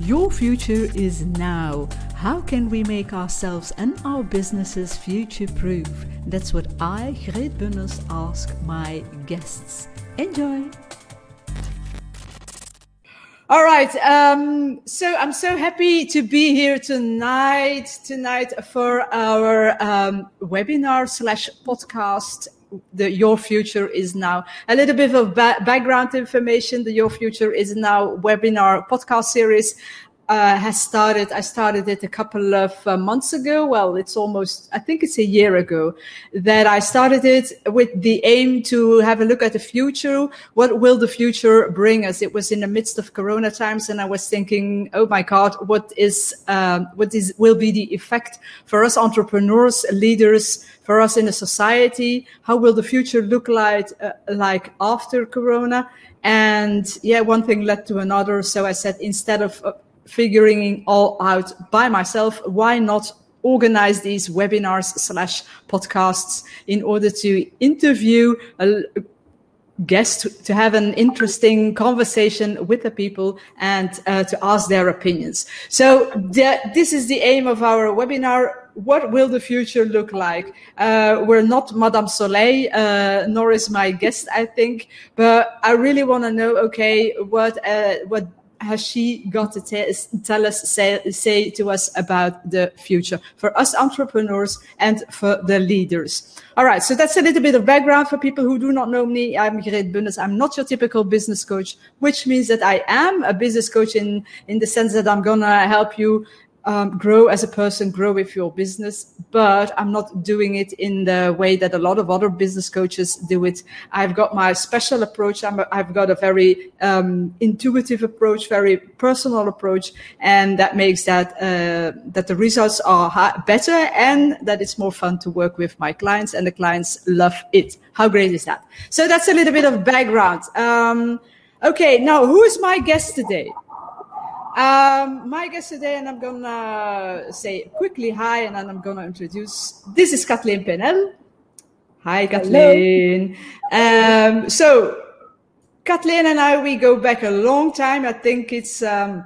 Your future is now. How can we make ourselves and our businesses future proof? That's what I, Greet Bunners, ask my guests. Enjoy! All right. Um, so I'm so happy to be here tonight, tonight for our um, webinar slash podcast the Your Future is Now. A little bit of ba- background information. The Your Future is Now webinar podcast series uh, has started. I started it a couple of uh, months ago. Well, it's almost, I think it's a year ago that I started it with the aim to have a look at the future. What will the future bring us? It was in the midst of Corona times, and I was thinking, oh my God, what is, um, what is, will be the effect for us entrepreneurs, leaders, for us in a society? How will the future look like, uh, like after Corona? And yeah, one thing led to another. So I said, instead of uh, figuring all out by myself, why not organize these webinars slash podcasts in order to interview a guest to have an interesting conversation with the people and uh, to ask their opinions. So the, this is the aim of our webinar. What will the future look like? Uh, we're not Madame Soleil, uh, nor is my guest, I think, but I really want to know, okay, what, uh, what has she got to tell us, say, say to us about the future for us entrepreneurs and for the leaders? All right, so that's a little bit of background for people who do not know me. I'm Greet Bundes. I'm not your typical business coach, which means that I am a business coach in, in the sense that I'm gonna help you um, grow as a person, grow with your business, but I'm not doing it in the way that a lot of other business coaches do it. I've got my special approach. i have got a very um, intuitive approach, very personal approach, and that makes that uh, that the results are better and that it's more fun to work with my clients, and the clients love it. How great is that? So that's a little bit of background. Um, okay, now who is my guest today? Um, my guest today, and I'm gonna say quickly hi, and then I'm gonna introduce. This is Kathleen Penel. Hi, Kathleen. Um, so, Kathleen and I, we go back a long time. I think it's um,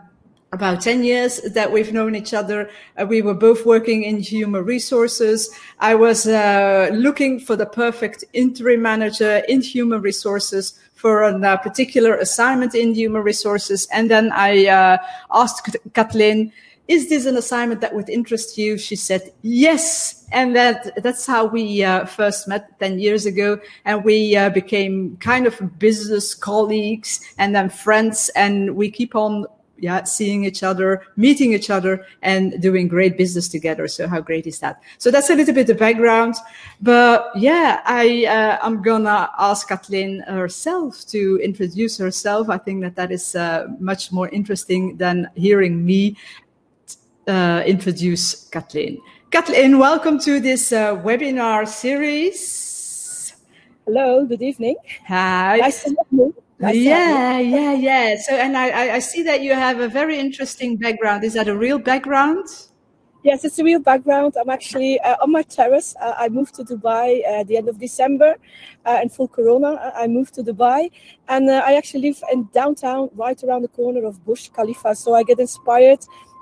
about 10 years that we've known each other. Uh, we were both working in human resources. I was uh, looking for the perfect interim manager in human resources for a uh, particular assignment in human resources. And then I uh, asked Kathleen, is this an assignment that would interest you? She said, yes. And that, that's how we uh, first met 10 years ago. And we uh, became kind of business colleagues and then friends. And we keep on yeah, seeing each other, meeting each other, and doing great business together. So how great is that? So that's a little bit of background, but yeah, I uh, I'm gonna ask Kathleen herself to introduce herself. I think that that is uh, much more interesting than hearing me uh, introduce Kathleen. Kathleen, welcome to this uh, webinar series. Hello, good evening. Hi. Nice to meet you yeah, yeah, yeah. So, and I, I see that you have a very interesting background. Is that a real background? Yes, it's a real background. I'm actually uh, on my terrace. Uh, I moved to Dubai uh, at the end of December uh, in full Corona. Uh, I moved to Dubai and uh, I actually live in downtown, right around the corner of Burj Khalifa. So I get inspired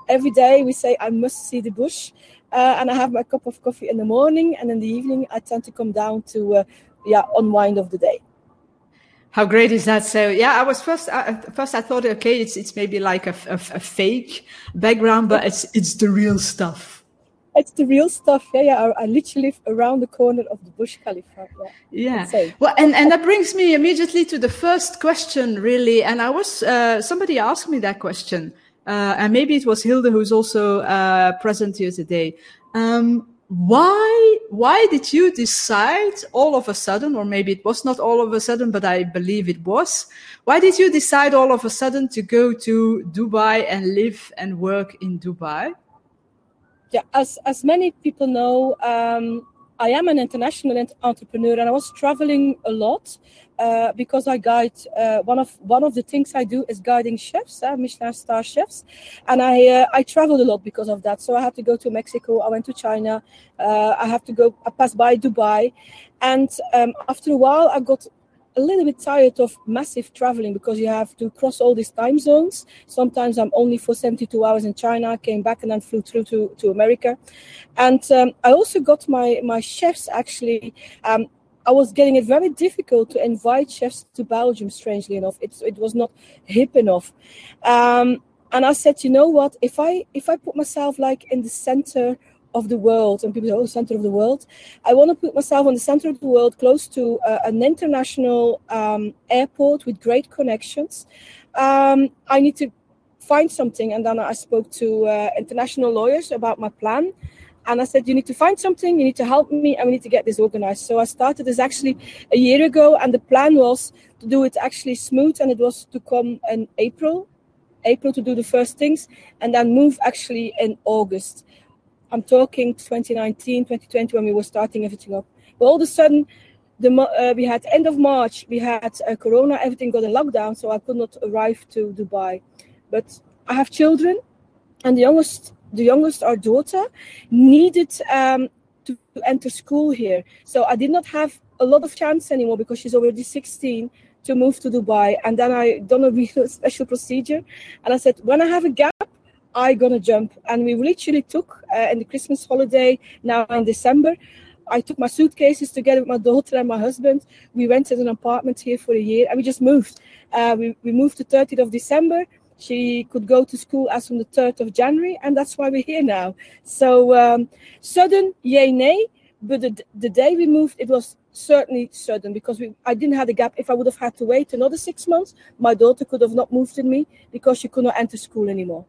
every day. We say, I must see the Burj. and I have my cup of coffee in the morning. And in the evening, I tend to come down to yeah, unwind of the day. How great is that? So yeah, I was first uh, first I thought okay, it's it's maybe like a, a, a, fake background, but it's it's the real stuff. It's the real stuff. Yeah, yeah. I, I literally live around the corner of the Burj Khalifa. Yeah. yeah. Well, and and that brings me immediately to the first question, really. And I was uh, somebody asked me that question, uh, and maybe it was Hilde who's also uh, present here today. Um, why why did you decide all of a sudden or maybe it was not all of a sudden but i believe it was why did you decide all of a sudden to go to dubai and live and work in dubai? Yeah as as many people know um, I am an international entrepreneur and I was traveling a lot uh, because I guide uh, one of one of the things I do is guiding chefs, uh, Michelin star chefs, and I uh, I traveled a lot because of that. So I had to go to Mexico, I went to China, uh, I have to go I passed by Dubai, and um, after a while I got a little bit tired of massive traveling because you have to cross all these time zones. Sometimes I'm only for 72 hours in China, came back and then flew through to, to America. And um, I also got my, my chefs actually. Um, I was getting it very difficult to invite chefs to Belgium, strangely enough. It was not hip enough. Um, and I said, you know what? If I if I put myself like in the center of the world, and people say, oh, center of the world. I want to put myself on the center of the world, close to uh, an international um, airport with great connections. Um, I need to find something. And then I spoke to uh, international lawyers about my plan. And I said, you need to find something, you need to help me, and we need to get this organized. So I started this actually a year ago, and the plan was to do it actually smooth, and it was to come in April, April to do the first things, and then move actually in August. I'm talking 2019, 2020 when we were starting everything up. But all of a sudden, the uh, we had end of March, we had uh, Corona, everything got in lockdown, so I could not arrive to Dubai. But I have children, and the youngest, the youngest, our daughter, needed um, to, to enter school here. So I did not have a lot of chance anymore because she's already 16 to move to Dubai. And then I done a real special procedure, and I said when I have a gap I gonna jump. And we literally took uh, in the Christmas holiday now in December. I took my suitcases together with my daughter and my husband. We rented an apartment here for a year and we just moved. Uh, we, we moved the 30th of December. She could go to school as from the 3rd of January, and that's why we're here now. So, um, sudden, yay, nay. But the, the day we moved, it was certainly sudden because we, I didn't have a gap. If I would have had to wait another six months, my daughter could have not moved in me because she could not enter school anymore.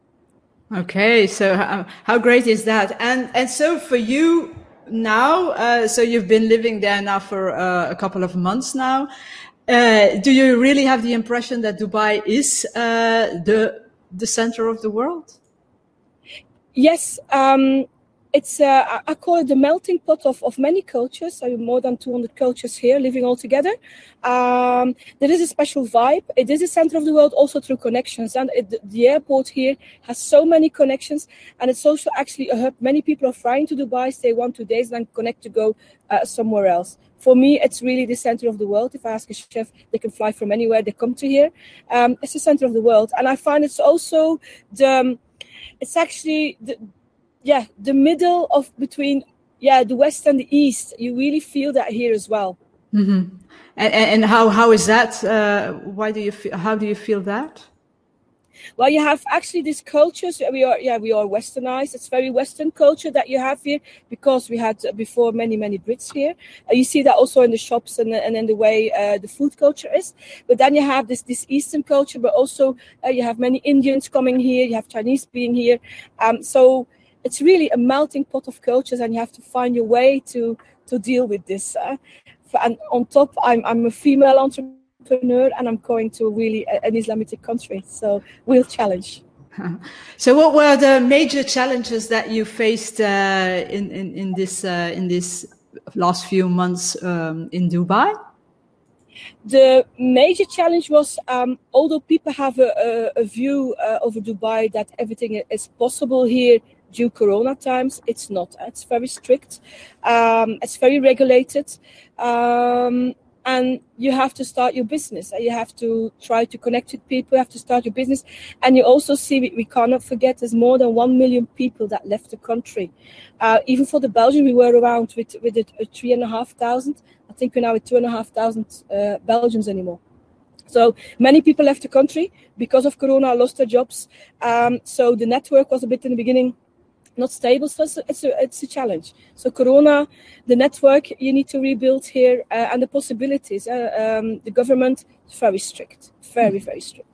Okay, so how, how great is that? And and so for you now, uh, so you've been living there now for uh, a couple of months now. Uh, do you really have the impression that Dubai is uh, the the center of the world? Yes, um, it's uh, I call it the melting pot of, of many cultures. So more than 200 cultures here living all together. Um, there is a special vibe. It is the center of the world also through connections, and it, the airport here has so many connections, and it's also actually a hub. Many people are flying to Dubai, stay one two days, and then connect to go uh, somewhere else. For me, it's really the center of the world. If I ask a chef, they can fly from anywhere. They come to here. Um, it's the center of the world, and I find it's also the. It's actually the yeah the middle of between yeah the west and the east you really feel that here as well. Mm-hmm. and, and how how is that uh, why do you feel how do you feel that? Well you have actually these cultures we are yeah we are westernized. It's very western culture that you have here because we had before many many brits here. Uh, you see that also in the shops and, and in the way uh, the food culture is. But then you have this this eastern culture but also uh, you have many indians coming here. You have chinese being here. Um, so it's really a melting pot of cultures and you have to find your way to to deal with this uh, and on top I'm, I'm a female entrepreneur and i'm going to really an islamic country so we'll challenge. So what were the major challenges that you faced uh, in, in, in this uh, in this last few months um, in dubai? The major challenge was um, although people have a, a, a view uh, over dubai that everything is possible here due corona times it's not it's very strict um, it's very regulated. Um, and you have to start your business you have to try to connect with people you have to start your business. And you also see we, cannot forget there's more than 1 million people that left the country. Uh, even for the belgian we were around with with a, a three and a half thousand. I think we're now at two and a half thousand uh, belgians anymore. So many people left the country because of Corona, lost their jobs. Um, so the network was a bit in the beginning not stable. So it's a, it's a, it's a challenge. So Corona, the network you need to rebuild here, uh, and the possibilities. Uh, um, the government is very strict, very very strict.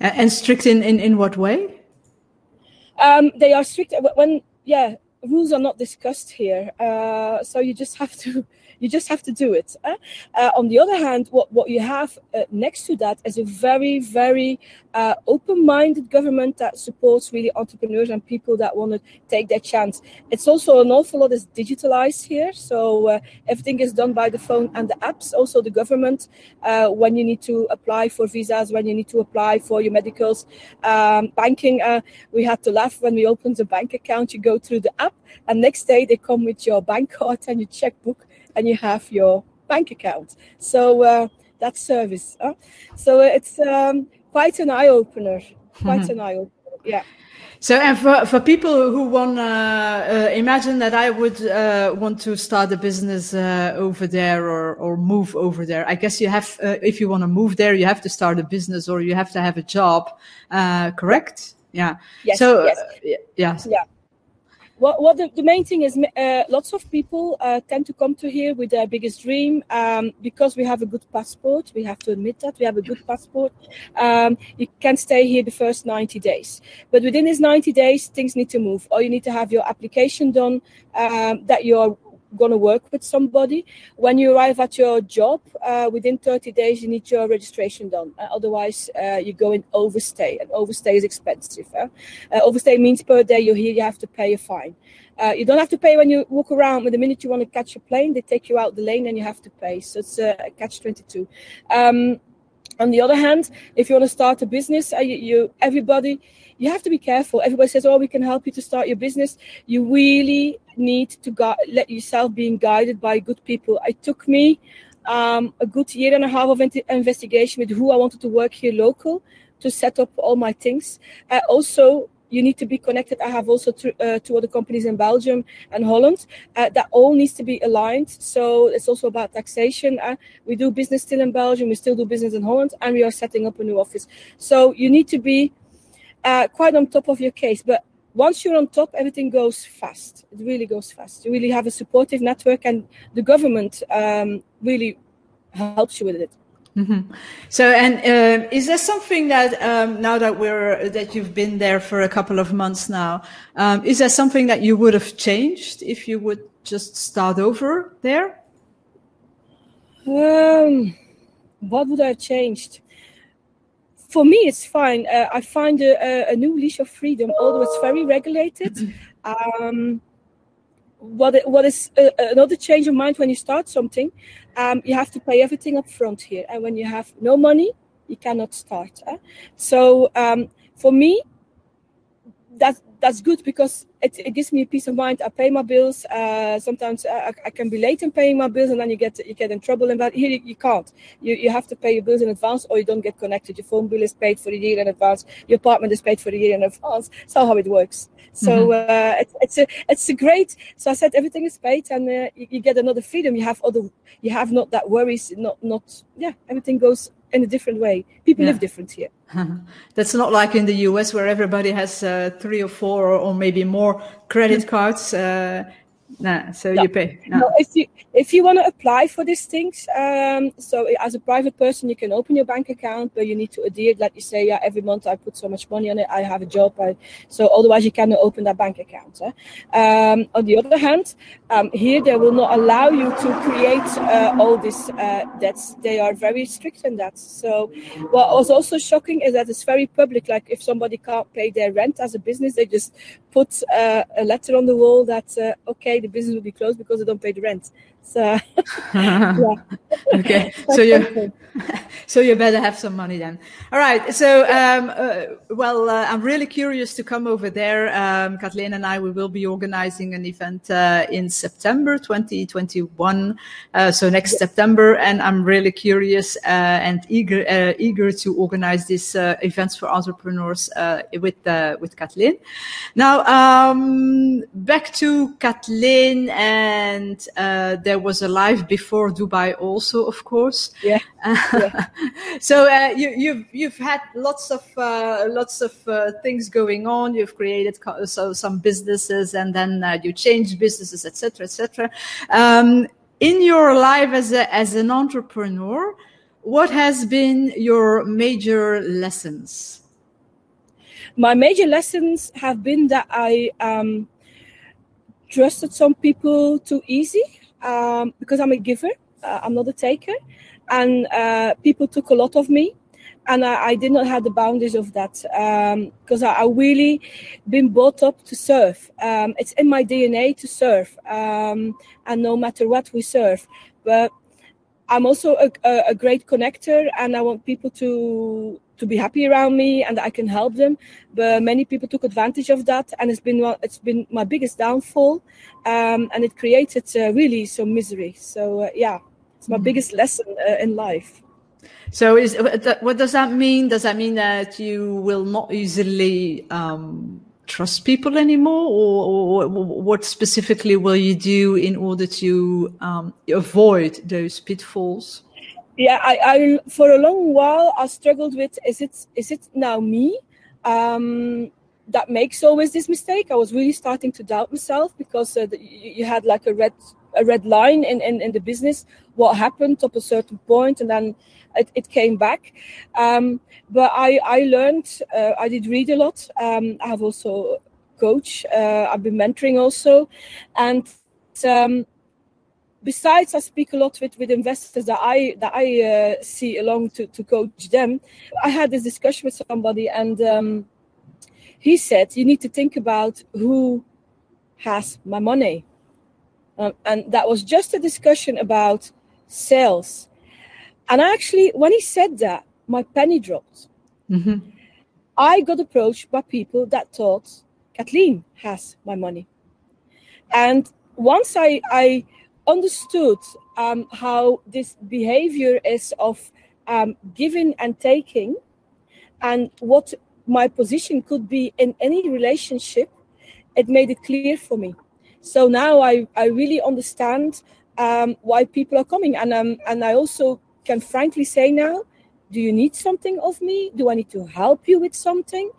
And strict in in, in what way? Um, they are strict when yeah rules are not discussed here. Uh, so you just have to you just have to do it. Uh, on the other hand, what, what you have uh, next to that is a very, very uh, open minded government that supports really entrepreneurs and people that want to take their chance. It's also an awful lot is digitalized here. So uh, everything is done by the phone and the apps. Also, the government, uh, when you need to apply for visas, when you need to apply for your medicals, um, banking, uh, we had to laugh when we opened the bank account. You go through the app, and next day they come with your bank card and your checkbook and you have your bank account. So uh, that service. Huh? So it's um, quite an eye opener. Quite mm-hmm. an eye opener. Yeah. So, and for, for people who want to uh, imagine that I would uh, want to start a business uh, over there or, or move over there, I guess you have, uh, if you want to move there, you have to start a business or you have to have a job, uh, correct? Yeah. Yes. So, yes. Uh, yes. Yeah what, the, the, main thing is uh, lots of people uh, tend to come to here with their biggest dream um, because we have a good passport. We have to admit that we have a good passport. Um, you can stay here the first 90 days. But within these 90 days things need to move or you need to have your application done um, that you're going to work with somebody. When you arrive at your job, uh, within 30 days, you need your registration done. Uh, otherwise, uh, you go in overstay, and overstay is expensive. Uh, overstay means per day you're here, you have to pay a fine. Uh, you don't have to pay when you walk around, but the minute you want to catch a plane, they take you out the lane and you have to pay. So it's a catch 22. Um, on the other hand, if you want to start a business, uh, you, you everybody you have to be careful. Everybody says, "Oh, we can help you to start your business." You really need to gu- let yourself being guided by good people. It took me um, a good year and a half of investigation with who I wanted to work here local to set up all my things. Uh, also, you need to be connected. I have also th- uh, two other companies in Belgium and Holland uh, that all needs to be aligned. So it's also about taxation. Uh, we do business still in Belgium, we still do business in Holland, and we are setting up a new office. So you need to be uh, quite on top of your case. But once you're on top, everything goes fast. It really goes fast. You really have a supportive network, and the government um, really helps you with it. Mm-hmm. So, and uh, is there something that um, now that we're that you've been there for a couple of months now, um, is there something that you would have changed if you would just start over there? Um, what would I have changed? For me, it's fine. Uh, I find a, a, new leash of freedom, although it's very regulated. Um, what what is uh, another change of mind when you start something? Um, you have to pay everything up front here, and when you have no money, you cannot start. Eh? So um, for me, that that's good because it, it, gives me peace of mind. I pay my bills. Uh, sometimes I, I, can be late in paying my bills, and then you get you get in trouble. And that here you, you, can't. You you have to pay your bills in advance, or you don't get connected. Your phone bill is paid for a year in advance. Your apartment is paid for a year in advance. That's how it works. So mm-hmm. uh, it, it's a it's a great. So I said everything is paid, and uh, you, you, get another freedom. You have other. You have not that worries. Not not yeah. Everything goes in a different way. People yeah. live different here. That's not like in the US where everybody has uh, three or four or, or maybe more credit cards. Uh, Nah, so no. you pay. No. no. if you if you want to apply for these things, um, so as a private person, you can open your bank account, but you need to adhere. Like you say, yeah, every month I put so much money on it. I have a job, I, so otherwise you cannot open that bank account. Eh? Um, on the other hand, um, here they will not allow you to create uh, all these uh, debts. They are very strict in that. So what was also shocking is that it's very public. Like if somebody can't pay their rent as a business, they just put uh, a letter on the wall that uh, okay the business will be closed because they don't pay the rent so yeah. okay. So you so you better have some money then. All right. So um, uh, well uh, i'm really curious to come over there. Um, kathleen and i we will be organizing an event uh, in september 2021 uh, so next yes. september. And i'm really curious uh, and eager uh, eager to organize these events for entrepreneurs with with kathleen. Now um, back to kathleen and there was a live before Dubai also, of course. Yeah. yeah. so uh, you, you've you've had lots of uh, lots of uh, things going on. You've created co- so some businesses, and then uh, you changed businesses, etc., etc. Um, in your life as a, as an entrepreneur, what has been your major lessons? My major lessons have been that I um, trusted some people too easy um, because I'm a giver, uh, I'm not a taker, and uh, people took a lot of me, and I, I, did not have the boundaries of that because um, I, I, really been brought up to serve. Um, it's in my DNA to serve, um, and no matter what we serve, but. I'm also a, a, a great connector, and I want people to to be happy around me and I can help them. But many people took advantage of that, and it's been it's been my biggest downfall, um, and it created uh, really some misery. So uh, yeah, it's my mm-hmm. biggest lesson uh, in life. So, is what does that mean? Does that mean that you will not easily um, trust people anymore, or, or, what specifically will you do in order to um, avoid those pitfalls? Yeah, I, I, for a long while I struggled with is it is it now me um, that makes always this mistake? I was really starting to doubt myself because uh, the, you had like a red a red line in, in, in the business what happened up a certain point and then it, it came back. Um, but I, I learned, uh, I did read a lot. Um, I have also coach. Uh, I've been mentoring also. And um, besides, I speak a lot with, with investors that I that I uh, see along to, to coach them. I had this discussion with somebody, and um, he said, "You need to think about who has my money," um, and that was just a discussion about sales and actually, when he said that, my penny dropped. Mm-hmm. I got approached by people that thought Kathleen has my money. And once I, I understood um, how this behavior is of um, giving and taking, and what my position could be in any relationship, it made it clear for me. So now I, I really understand um, why people are coming, and um, and I also can frankly say now, do you need something of me? Do I need to help you with something?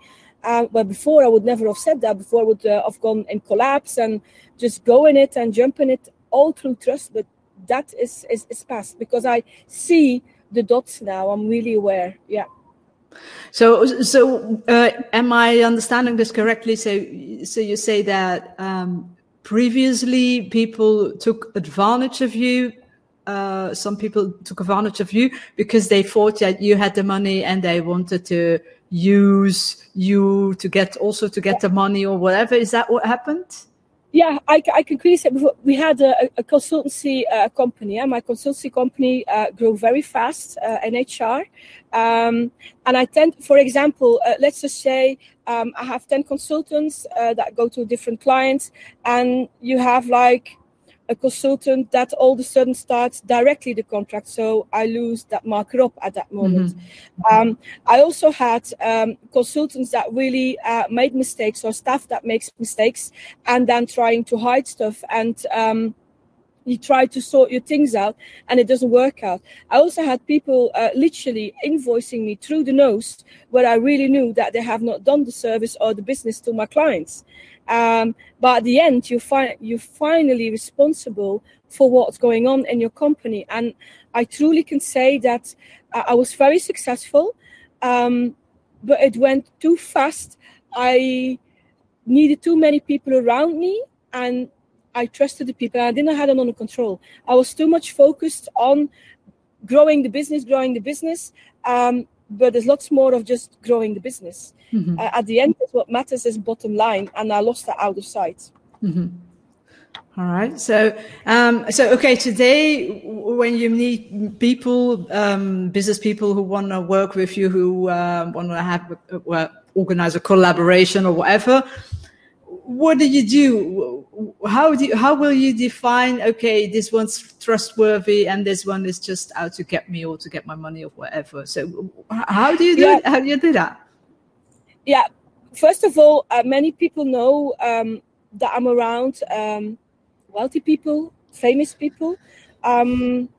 Uh, but before I would never have said that. Before I would uh, have gone in collapse and just go in it and jump in it all through trust. But that is, is, is past because I see the dots now. I'm really aware. Yeah. So, so uh, am I understanding this correctly? So, so you say that um, previously people took advantage of you uh, some people took advantage of you because they thought that you had the money and they wanted to use you to get also to get the money or whatever. Is that what happened? Yeah, I, I can clearly say before, we had a, a consultancy uh, company. And my consultancy company uh, grew very fast uh, in HR. Um, and I tend, for example, uh, let's just say um, I have 10 consultants uh, that go to different clients, and you have like a consultant that all of a sudden starts directly the contract. So I lose that marker up at that moment. Mm-hmm. Um, I also had um, consultants that really uh, made mistakes or staff that makes mistakes and then trying to hide stuff and um, you try to sort your things out and it doesn't work out. I also had people uh, literally invoicing me through the nose where I really knew that they have not done the service or the business to my clients. Um, but at the end, you find you're finally responsible for what's going on in your company. And I truly can say that I was very successful, um, but it went too fast. I needed too many people around me, and I trusted the people. I didn't have it under control. I was too much focused on growing the business, growing the business. Um, but there's lots more of just growing the business. Mm-hmm. Uh, at the end, what matters is bottom line, and I lost that out of sight. Mm-hmm. All right. So, um, so okay. Today, when you meet people, um, business people who want to work with you, who uh, want to have uh, organize a collaboration or whatever, what do you do? How do you, how will you define? Okay, this one's trustworthy, and this one is just out to get me or to get my money or whatever. So, how do you do? Yeah. How do you do that? Yeah, first of all, uh, many people know um, that I'm around um, wealthy people, famous people, um,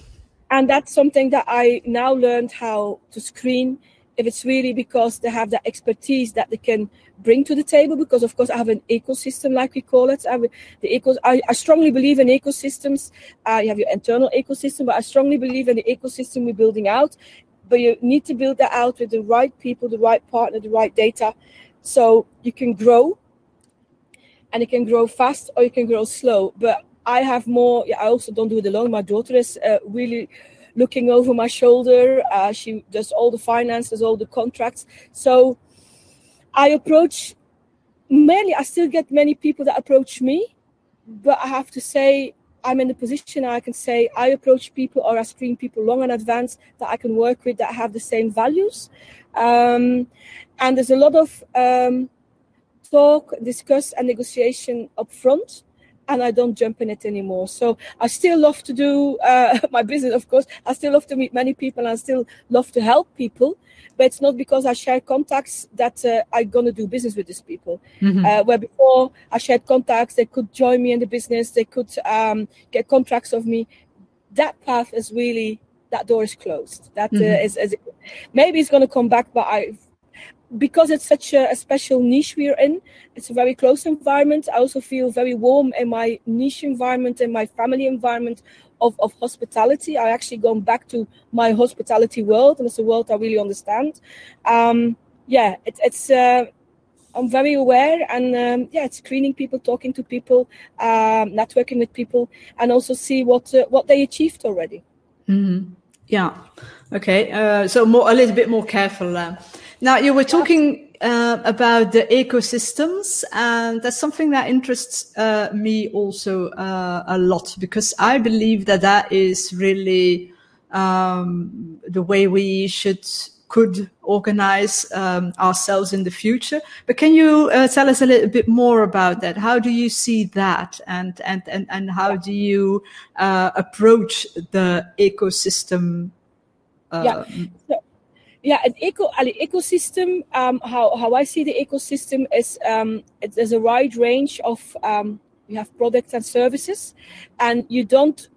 and that's something that I now learned how to screen. If it's really because they have that expertise that they can bring to the table because of course i have an ecosystem like we call it. I, the eco, I, I strongly believe in ecosystems. Uh, you have your internal ecosystem but i strongly believe in the ecosystem we're building out but you need to build that out with the right people the right partner the right data so you can grow and you can grow fast or you can grow slow but i have more yeah, i also don't do it alone my daughter is uh, really looking over my shoulder. Uh, she does all the finances, all the contracts. So I approach mainly, I still get many people that approach me, but I have to say, I'm in the position I can say I approach people or I screen people long in advance that I can work with that have the same values. Um, and there's a lot of um, talk, discuss, and negotiation up front. and I don't jump in it anymore. So I still love to do uh, my business, of course. I still love to meet many people and I still love to help people. But it's not because I share contacts that uh, I'm going to do business with these people. Mm-hmm. Uh, where before I shared contacts, they could join me in the business, they could um, get contracts of me. That path is really, that door is closed. That uh, mm-hmm. is, is, maybe it's going to come back, but I because it's such a, a, special niche we're in, it's a very close environment. I also feel very warm in my niche environment, in my family environment of, of hospitality. I actually gone back to my hospitality world, and it's a world I really understand. Um, yeah, it, it's. Uh, I'm very aware, and um, yeah, it's screening people, talking to people, um, networking with people, and also see what uh, what they achieved already. Mm-hmm. Yeah. Okay. Uh, so more a little bit more careful. Now, you were talking uh, about the ecosystems, and that's something that interests uh, me also uh, a lot because I believe that that is really um, the way we should could organize um, ourselves in the future. But can you uh, tell us a little bit more about that? How do you see that, and and and and how do you uh, approach the ecosystem? yeah. So, yeah, an eco an ecosystem. Um, how how I see the ecosystem is um, it, there's a wide range of um, you have products and services, and you don't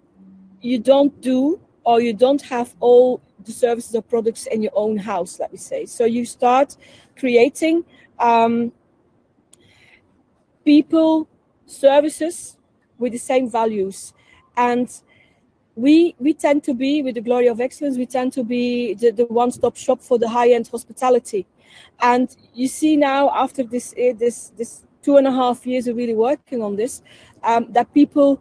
you don't do or you don't have all the services or products in your own house. Let me say. So you start creating um, people services with the same values and we we tend to be with the glory of excellence we tend to be the, the one-stop shop for the high-end hospitality and you see now after this eh, this this two and a half years of really working on this um, that people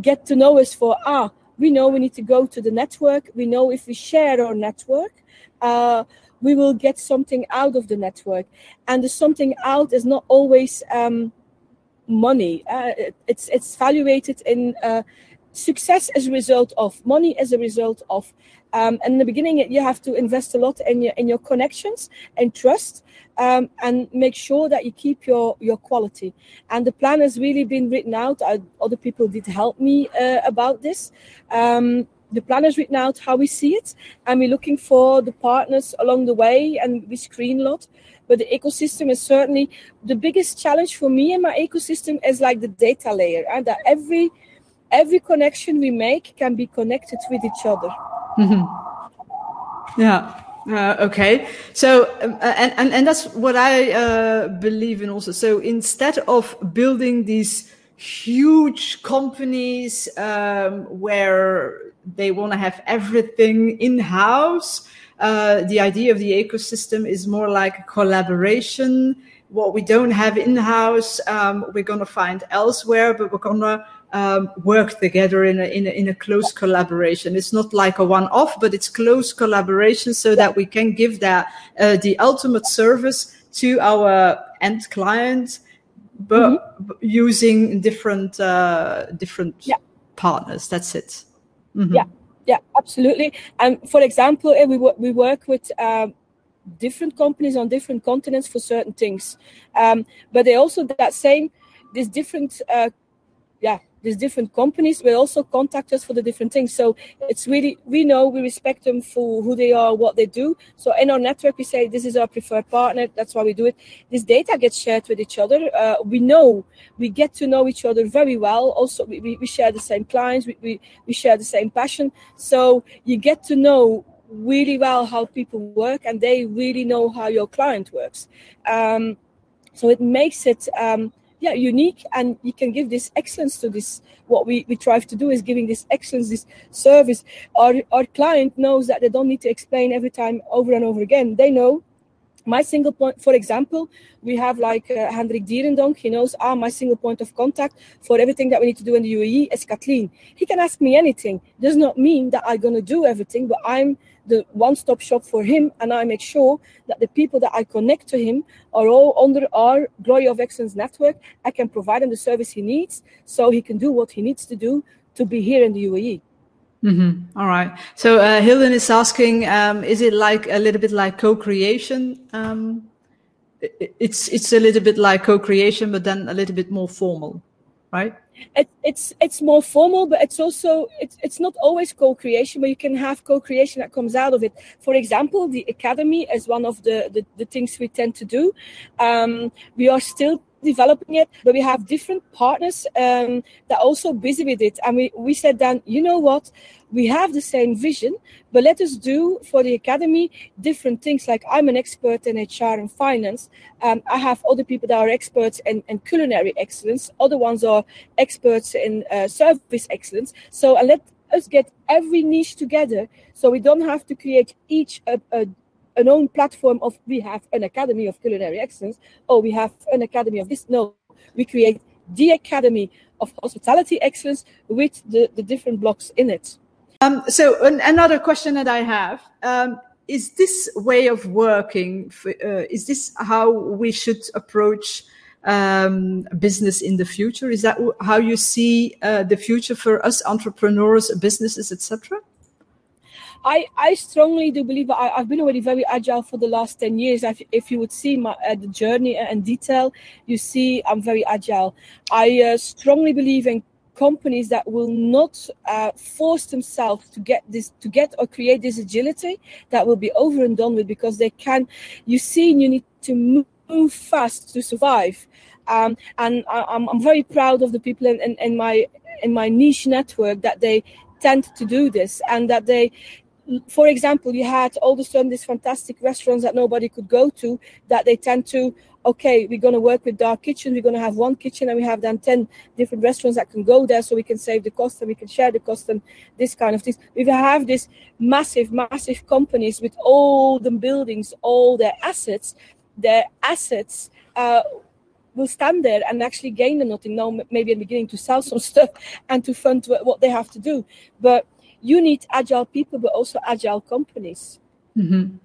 get to know us for ah we know we need to go to the network. We know if we share our network uh, we will get something out of the network. And the something out is not always um, money. Uh, it's it's valuated in uh, success as a result of money as a result of um, and in the beginning you have to invest a lot in your in your connections and trust um, and make sure that you keep your your quality. And the plan has really been written out. I, other people did help me uh, about this. Um, the plan is written out how we see it and we're looking for the partners along the way and we screen a lot. But the ecosystem is certainly the biggest challenge for me and my ecosystem is like the data layer and that every every connection we make can be connected with each other. Mm-hmm. Yeah. Uh, okay. So, um, and, and, and that's what I uh, believe in also. So instead of building these huge companies um, where they want to have everything in house, uh, the idea of the ecosystem is more like a collaboration. What we don't have in house, um, we're going to find elsewhere, but we're going to um, work together in a, in a, in a close collaboration. It's not like a one off, but it's close collaboration so that we can give that uh, the ultimate service to our end client, but mm-hmm. using different uh, different yeah. partners. That's it. Mm-hmm. Yeah, yeah, absolutely. And for example, we we work with. Um, different companies on different continents for certain things um, but they also that same this different uh, these different companies will also contact us for the different things. So it's really, we know we respect them for who they are, what they do. So in our network, we say this is our preferred partner. That's why we do it. This data gets shared with each other. Uh, we know, we get to know each other very well. Also, we, we, share the same clients, we, we, we share the same passion. So you get to know really well how people work and they really know how your client works. Um, so it makes it, um, yeah unique and you can give this excellence to this. What we, we try to do is giving this excellence this service. Our our client knows that they don't need to explain every time over and over again. They know my single point for example we have like uh, hendrik dierendonck. He knows ah my single point of contact for everything that we need to do in the uae is kathleen. He can ask me anything. Does not mean that i'm going to do everything but i'm the one-stop shop for him and i make sure that the people that i connect to him are all under our glory of excellence network. I can provide him the service he needs so he can do what he needs to do to be here in the uae Mm-hmm. All right. So uh, Hilden is asking, um, is it like a little bit like co-creation? Um, it's it's a little bit like co-creation, but then a little bit more formal. Right? It, it's it's more formal, but it's also it's it's not always co-creation, but you can have co-creation that comes out of it. For example, the academy is one of the the, the things we tend to do. Um, we are still developing it, but we have different partners um, that are also busy with it. And we, we said then, you know what, we have the same vision, but let us do for the academy different things. Like I'm an expert in HR and finance. Um, I have other people that are experts in, in culinary excellence. Other ones are experts in uh, service excellence. So uh, let us get every niche together so we don't have to create each a, a an own platform of we have an academy of culinary excellence or we have an academy of this no we create the academy of hospitality excellence with the, the different blocks in it um, so an, another question that i have um, is this way of working for, uh, is this how we should approach um, business in the future is that how you see uh, the future for us entrepreneurs businesses etc I, I strongly do believe I, have been already very agile for the last 10 years. If, if you would see my uh, the journey and detail, you see I'm very agile. I uh, strongly believe in companies that will not uh, force themselves to get this to get or create this agility that will be over and done with because they can you see you need to move, fast to survive. Um, and I, am I'm, I'm very proud of the people in, in, in my in my niche network that they tend to do this and that they for example, you had all of a sudden these fantastic restaurants that nobody could go to that they tend to, okay, we're going to work with dark kitchen. We're going to have one kitchen and we have then 10 different restaurants that can go there so we can save the cost and we can share the cost and this kind of things. We have this massive, massive companies with all the buildings, all their assets, their assets, uh, will stand there and actually gain the nothing now maybe in the beginning to sell some stuff and to fund what they have to do but you need agile people, but also agile companies. Mm-hmm.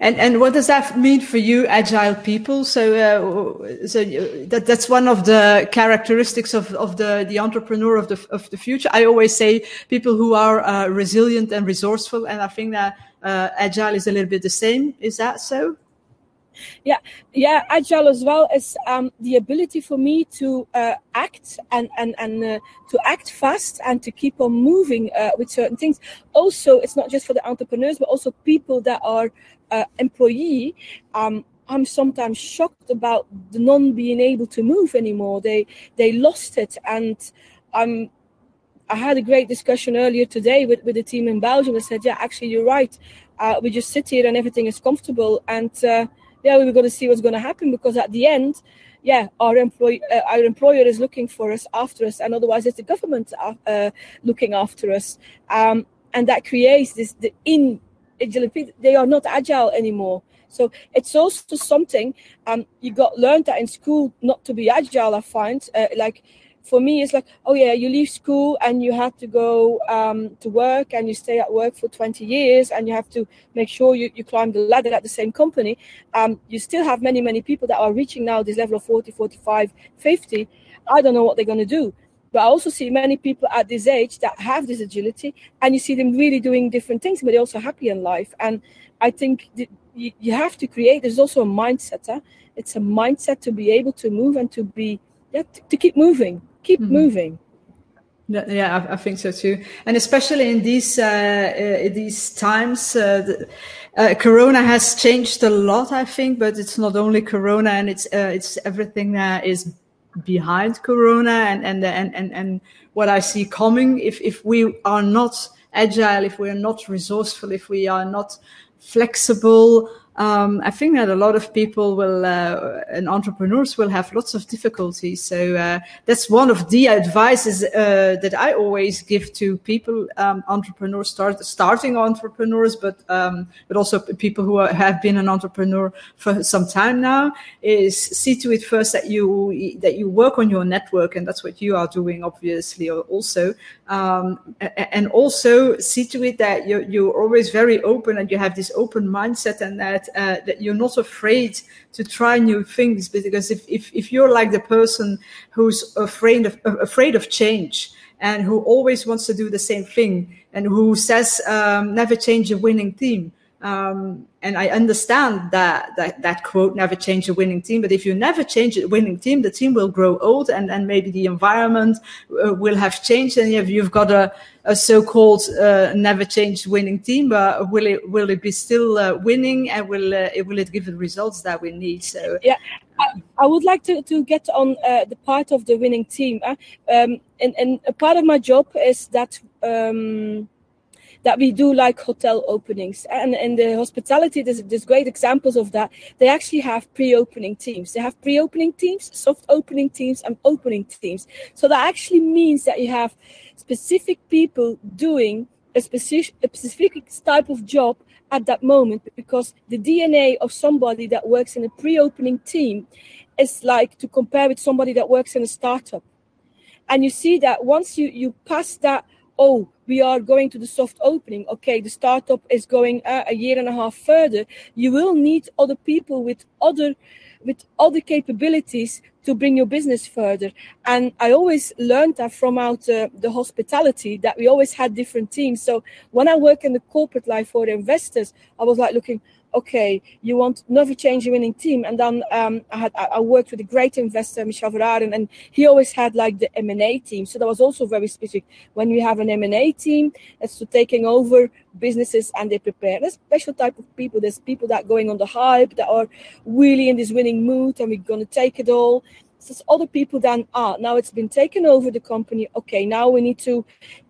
And and what does that mean for you, agile people? So uh, so that that's one of the characteristics of, of the the entrepreneur of the of the future. I always say people who are uh, resilient and resourceful, and I think that uh, agile is a little bit the same. Is that so? Yeah, yeah, agile as well as um, the ability for me to uh, act and and and uh, to act fast and to keep on moving uh, with certain things. Also, it's not just for the entrepreneurs, but also people that are uh, employee. Um, I'm sometimes shocked about the non being able to move anymore. They they lost it, and I'm. I had a great discussion earlier today with, with the team in Belgium. I said, "Yeah, actually, you're right. Uh, we just sit here and everything is comfortable, and uh, yeah, we're going to see what's going to happen because at the end, yeah, our employ uh, our employer is looking for us after us, and otherwise it's the government uh, uh looking after us, um, and that creates this the in they are not agile anymore. So it's also something um, you got learned that in school not to be agile. I find uh, like for me it's like oh yeah you leave school and you have to go um, to work and you stay at work for 20 years and you have to make sure you, you climb the ladder at the same company um, you still have many many people that are reaching now this level of 40 45 50 i don't know what they're going to do but I also see many people at this age that have this agility, and you see them really doing different things, but they're also happy in life. And I think you, you have to create. There's also a mindset. Huh? It's a mindset to be able to move and to be yeah, to, to keep moving keep mm-hmm. moving. Yeah, I, I, think so too, and especially in these uh, uh, these times, uh, the, uh, Corona has changed a lot. I think, but it's not only Corona, and it's uh, it's everything that is behind Corona, and and and and and what I see coming. If if we are not agile, if we are not resourceful, if we are not flexible, um, I think that a lot of people will uh, and entrepreneurs will have lots of difficulties. So uh, that's one of the advices uh, that I always give to people, um, entrepreneurs, start, starting entrepreneurs, but um, but also people who are, have been an entrepreneur for some time now. Is see to it first that you that you work on your network, and that's what you are doing, obviously, also. Um, and also see to it that you're, you're always very open and you have this open mindset and that uh, that you're not afraid to try new things because if, if, if you're like the person who's afraid of afraid of change and who always wants to do the same thing and who says um, never change a winning team Um, and I understand that, that that quote, never change a winning team. But if you never change a winning team, the team will grow old and, and maybe the environment uh, will have changed. And if you've got a, a so-called uh, never change winning team, but will it, will it be still uh, winning and will, uh, will it give the results that we need? So, yeah. I, would like to, to get on uh, the part of the winning team. Uh, um, and, and a part of my job is that um, that we do like hotel openings. And in the hospitality there's, there's great examples of that. They actually have pre-opening teams. They have pre-opening teams soft opening teams and opening teams. So that actually means that you have specific people doing a specific, a specific type of job at that moment because the dna of somebody that works in a pre-opening team is like to compare with somebody that works in a startup. And you see that once you you pass that oh, we are going to the soft opening. Okay, the startup is going uh, a year and a half further. You will need other people with other with other capabilities to bring your business further. And I always learned that from out uh, the hospitality that we always had different teams. So when I work in the corporate life for investors, I was like looking, okay, you want your winning team. And then um, I had I worked with a great investor, Michel Verhaeren, and he always had like the M&A team. So that was also very specific. When we have an M&A team, it's to taking over businesses and they prepare. There's special type of people. There's people that going on the hype, that are really in this winning mood and we're going to take it all. So there's other people then, ah, now it's been taken over the company. Okay, now we need to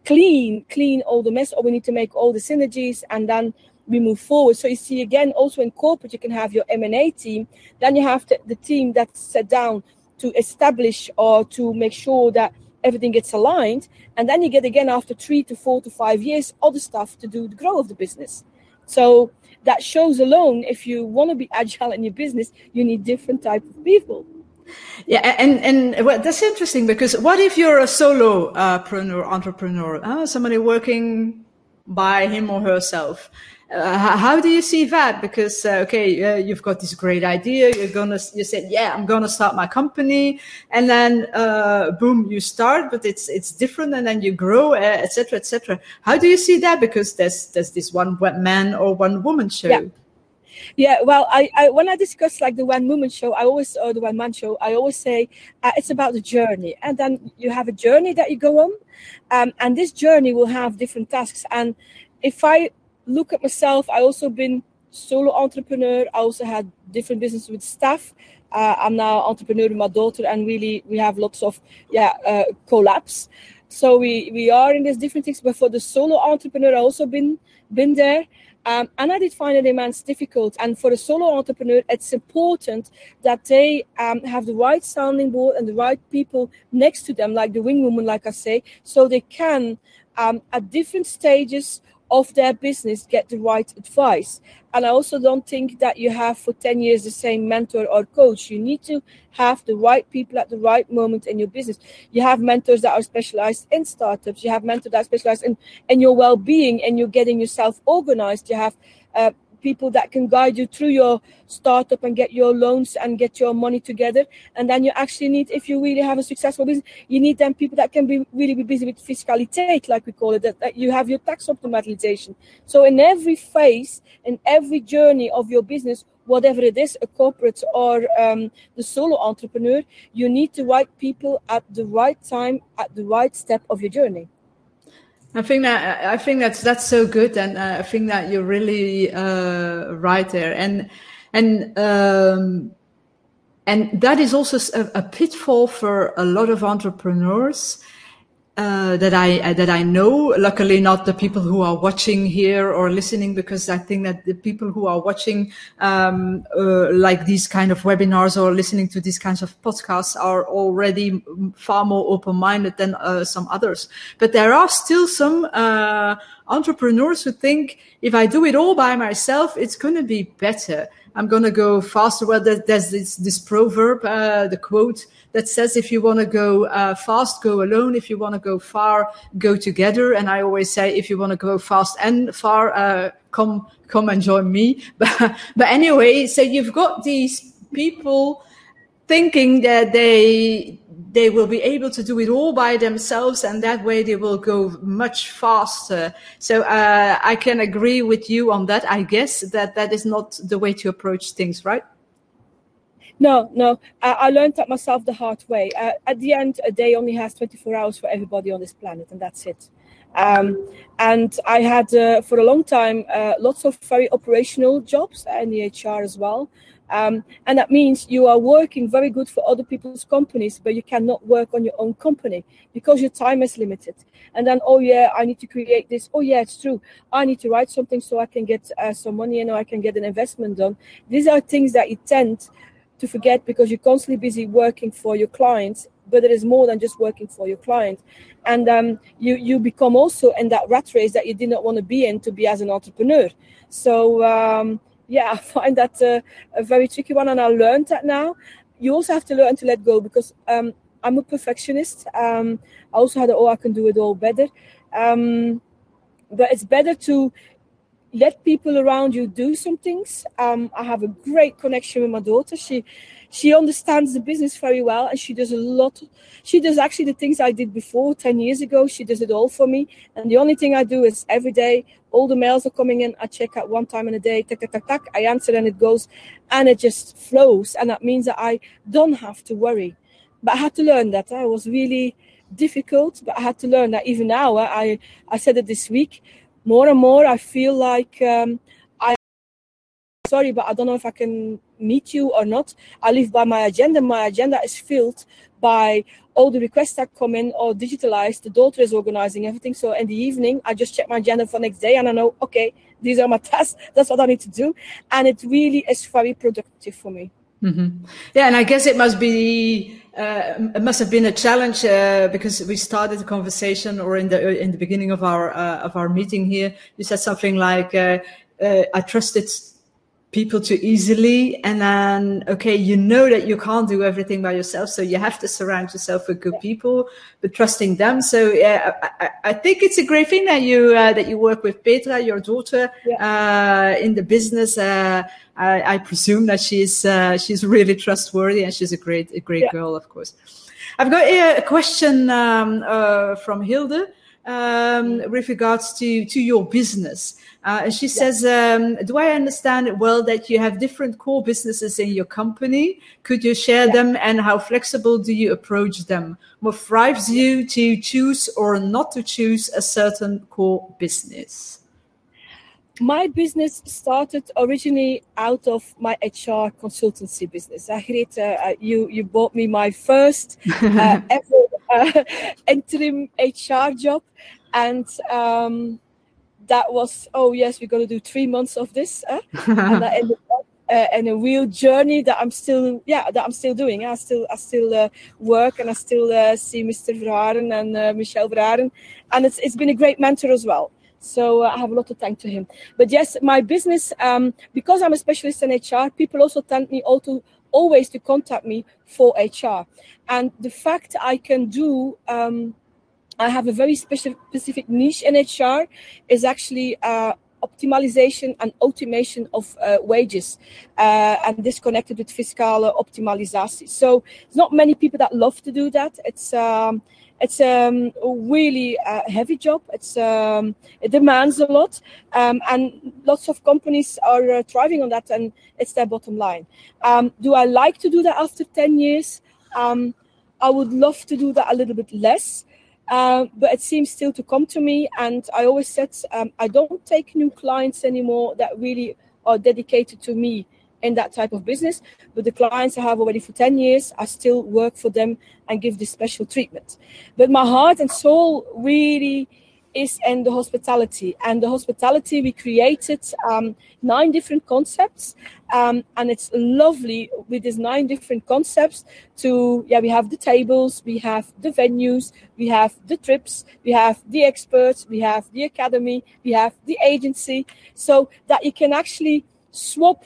clean, clean all the mess or we need to make all the synergies and then we move forward. So you see again, also in corporate, you can have your M&A team. Then you have the, the team that's set down to establish or to make sure that everything gets aligned. And then you get again after three to four to five years, other stuff to do the growth of the business. So that shows alone, if you want to be agile in your business, you need different type of people. Yeah, and and well, that's interesting because what if you're a solo uh, entrepreneur, uh, somebody working by him or herself? Uh, how do you see that? Because uh, okay, uh, you've got this great idea. You're gonna, you said, yeah, I'm gonna start my company, and then uh, boom, you start, but it's it's different, and then you grow, etc., uh, etc. Et how do you see that? Because there's there's this one man or one woman show. Yeah. Yeah, well, I, I when I discuss like the one woman show, I always or the one man show, I always say uh, it's about the journey, and then you have a journey that you go on, um, and this journey will have different tasks. And if I look at myself, I also been solo entrepreneur. I also had different business with staff. Uh, I'm now entrepreneur with my daughter, and really we have lots of yeah uh. So we we are in these different things. But for the solo entrepreneur, I also been been there. Um, and I did find it immense difficult. And for a solo entrepreneur, it's important that they um, have the right sounding board and the right people next to them, like the wing woman, like I say, so they can, um, at different stages of their business get the right advice. And I also don't think that you have for 10 years the same mentor or coach. You need to have the right people at the right moment in your business. You have mentors that are specialized in startups. You have mentors that are specialized in, in your well-being and you're getting yourself organized. You have uh, people that can guide you through your startup and get your loans and get your money together. And then you actually need, if you really have a successful business, you need then people that can be really be busy with fiscality, like we call it, that, that you have your tax optimization. So in every phase, in every journey of your business, whatever it is, a corporate or um, the solo entrepreneur, you need the right people at the right time, at the right step of your journey. I think that I think that's that's so good, and uh, I think that you're really uh, right there, and and um, and that is also a, a pitfall for a lot of entrepreneurs uh, that I uh, that I know. Luckily, not the people who are watching here or listening, because I think that the people who are watching um, uh, like these kind of webinars or listening to these kinds of podcasts are already far more open-minded than uh, some others. But there are still some uh, entrepreneurs who think if I do it all by myself, it's going to be better. I'm going to go faster. Well, there's this, this proverb, the quote that says if you want to go uh, fast, go alone. If you want to go far, go together. And I always say, if you want to go fast and far, uh, come come and join me. But but anyway, so you've got these people thinking that they they will be able to do it all by themselves and that way they will go much faster so uh, i can agree with you on that i guess that that is not the way to approach things right no, no. I, I learned that myself the hard way. Uh, at the end, a day only has 24 hours for everybody on this planet, and that's it. Um, and I had, uh, for a long time, uh, lots of very operational jobs in the HR as well. Um, and that means you are working very good for other people's companies, but you cannot work on your own company because your time is limited. And then, oh yeah, I need to create this. Oh yeah, it's true. I need to write something so I can get uh, some money and I can get an investment done. These are things that you tend to forget because you're constantly busy working for your clients but it is more than just working for your client. And um, you you become also in that rat race that you did not want to be in to be as an entrepreneur. So um, yeah i find that a very tricky one and i learned that now. You also have to learn to let go because um, i'm a perfectionist. Um, i also had oh i can do it all better. Um, but it's better to let people around you do some things. Um, I have a great connection with my daughter. She she understands the business very well and she does a lot. She does actually the things I did before 10 years ago. She does it all for me. And the only thing I do is every day, all the mails are coming in. I check out one time in a day, tack, tack, tack, tack. I answer and it goes and it just flows. And that means that I don't have to worry. But I had to learn that. I was really difficult, but I had to learn that even now. I, I said it this week more and more I feel like um, I sorry, but I don't know if I can meet you or not. I live by my agenda. My agenda is filled by all the requests that come in or digitalized. The daughter is organizing everything. So in the evening, I just check my agenda for next day and I know, okay, these are my tasks. That's what I need to do. And it really is very productive for me. Mm-hmm. Yeah, and I guess it must be uh, it must have been a challenge uh, because we started the conversation, or in the in the beginning of our uh, of our meeting here, you said something like, uh, uh, "I trusted people too easily and then okay you know that you can't do everything by yourself so you have to surround yourself with good people but trusting them. So yeah i, I think it's a great thing that you uh, that you work with petra your daughter yeah. uh, in the business. Uh, I, I, presume that she's uh, she's really trustworthy and she's a great a great yeah. girl of course. I've got a, question um, uh, from hilde um, with regards to to your business uh, and she yeah. says, um, Do I understand it well that you have different core businesses in your company? Could you share yeah. them and how flexible do you approach them? What drives you to choose or not to choose a certain core business? my business started originally out of my HR consultancy business. Agriet, uh, you you bought me my first uh, ever uh, interim HR job, and um, that was oh yes we're to do three months of this and that ended up uh, in a real journey that I'm still yeah that I'm still doing. I still I still uh, work and I still uh, see Mr. Verharen and uh, Michelle Verharen and it's it's been a great mentor as well. So uh, I have a lot to thank to him. But yes my business um, because I'm a specialist in HR people also tell me all to always to contact me for HR and the fact I can do um, I have a very specific, specific niche in HR is actually uh, optimization and automation of uh, wages uh, and disconnected with fiscal optimization. So it's not many people that love to do that. It's um, it's um, a really uh, heavy job. It's um, it demands a lot, um, and lots of companies are uh, thriving on that, and it's their bottom line. Um, do I like to do that after ten years? Um, I would love to do that a little bit less. Um, but it seems still to come to me. And I always said um, I don't take new clients anymore that really are dedicated to me in that type of business. But the clients I have already for 10 years, I still work for them and give this special treatment. But my heart and soul really is in the hospitality. And the hospitality, we created um, nine different concepts. Um, and it's lovely with these nine different concepts to, yeah, we have the tables, we have the venues, we have the trips, we have the experts, we have the academy, we have the agency. So that you can actually swap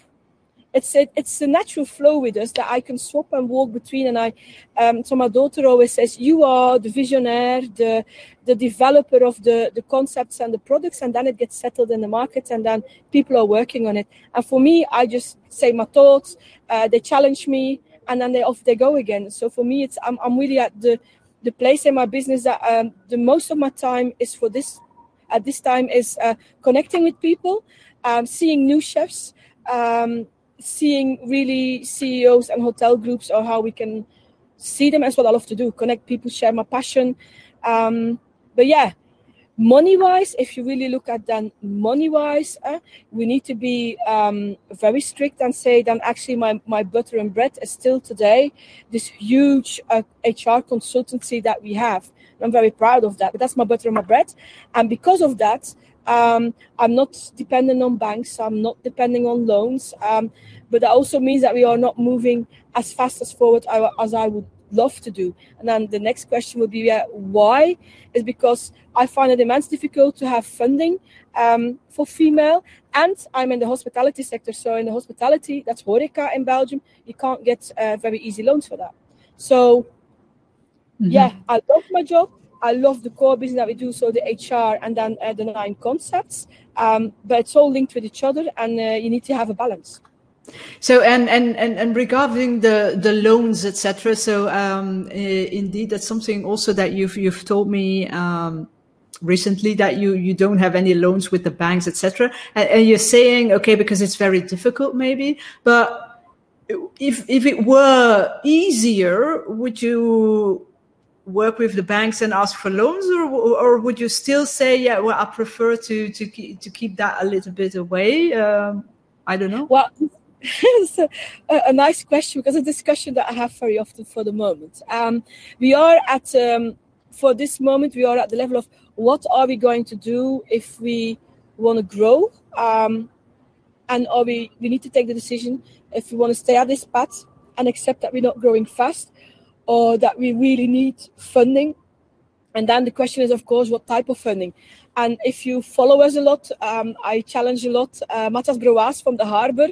it's a, it's a natural flow with us that I can swap and walk between. And I, um, so my daughter always says, "You are the visionaire, the the developer of the the concepts and the products, and then it gets settled in the market, and then people are working on it." And for me, I just say my thoughts. Uh, they challenge me, and then they off they go again. So for me, it's I'm, I'm really at the the place in my business that um, the most of my time is for this at this time is uh, connecting with people, um, seeing new chefs, um, seeing really CEOs and hotel groups or how we can see them as what I love to do, connect people, share my passion. Um, but yeah, money wise if you really look at then money wise uh, we need to be um, very strict and say then actually my, my butter and bread is still today this huge uh, hr consultancy that we have i'm very proud of that but that's my butter and my bread and because of that um, i'm not dependent on banks i'm not depending on loans um, but that also means that we are not moving as fast as forward as i would love to do. And then the next question would be, yeah, why? Is because I find it immensely difficult to have funding um, for female, and I'm in the hospitality sector. So in the hospitality, that's horeca in Belgium, you can't get uh, very easy loans for that. So mm-hmm. yeah, I love my job. I love the core business that we do, so the HR and then uh, the nine concepts. Um, but it's all linked with each other, and uh, you need to have a balance. So and and and, and regarding the the loans, etc. So um, indeed, that's something also that you've you've told me um, recently that you you don't have any loans with the banks, etc. And, and you're saying okay because it's very difficult, maybe, but if if it were easier, would you work with the banks and ask for loans, or or would you still say, yeah, well, I prefer to to keep, to keep that a little bit away? Um, I don't know. Well, it's a, a, nice question because a discussion that I have very often for the moment. Um, we are at um, for this moment we are at the level of what are we going to do if we want to grow, um, and are we we need to take the decision if we want to stay at this path and accept that we're not growing fast, or that we really need funding. And then the question is, of course, what type of funding? And if you follow us a lot, um, I challenge a lot uh, Matthias Broas from the Harbor.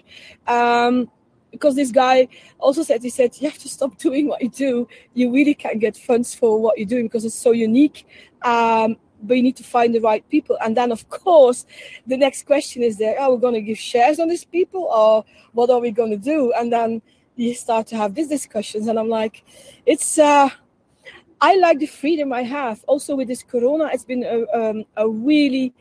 Um, because this guy also said, he said, you have to stop doing what you do. You really can't get funds for what you're doing because it's so unique. Um, but you need to find the right people. And then, of course, the next question is there, are we going to give shares on these people or what are we going to do? And then you start to have these discussions. And I'm like, it's, uh, I like the freedom I have. Also with this Corona, it's been a, um, a really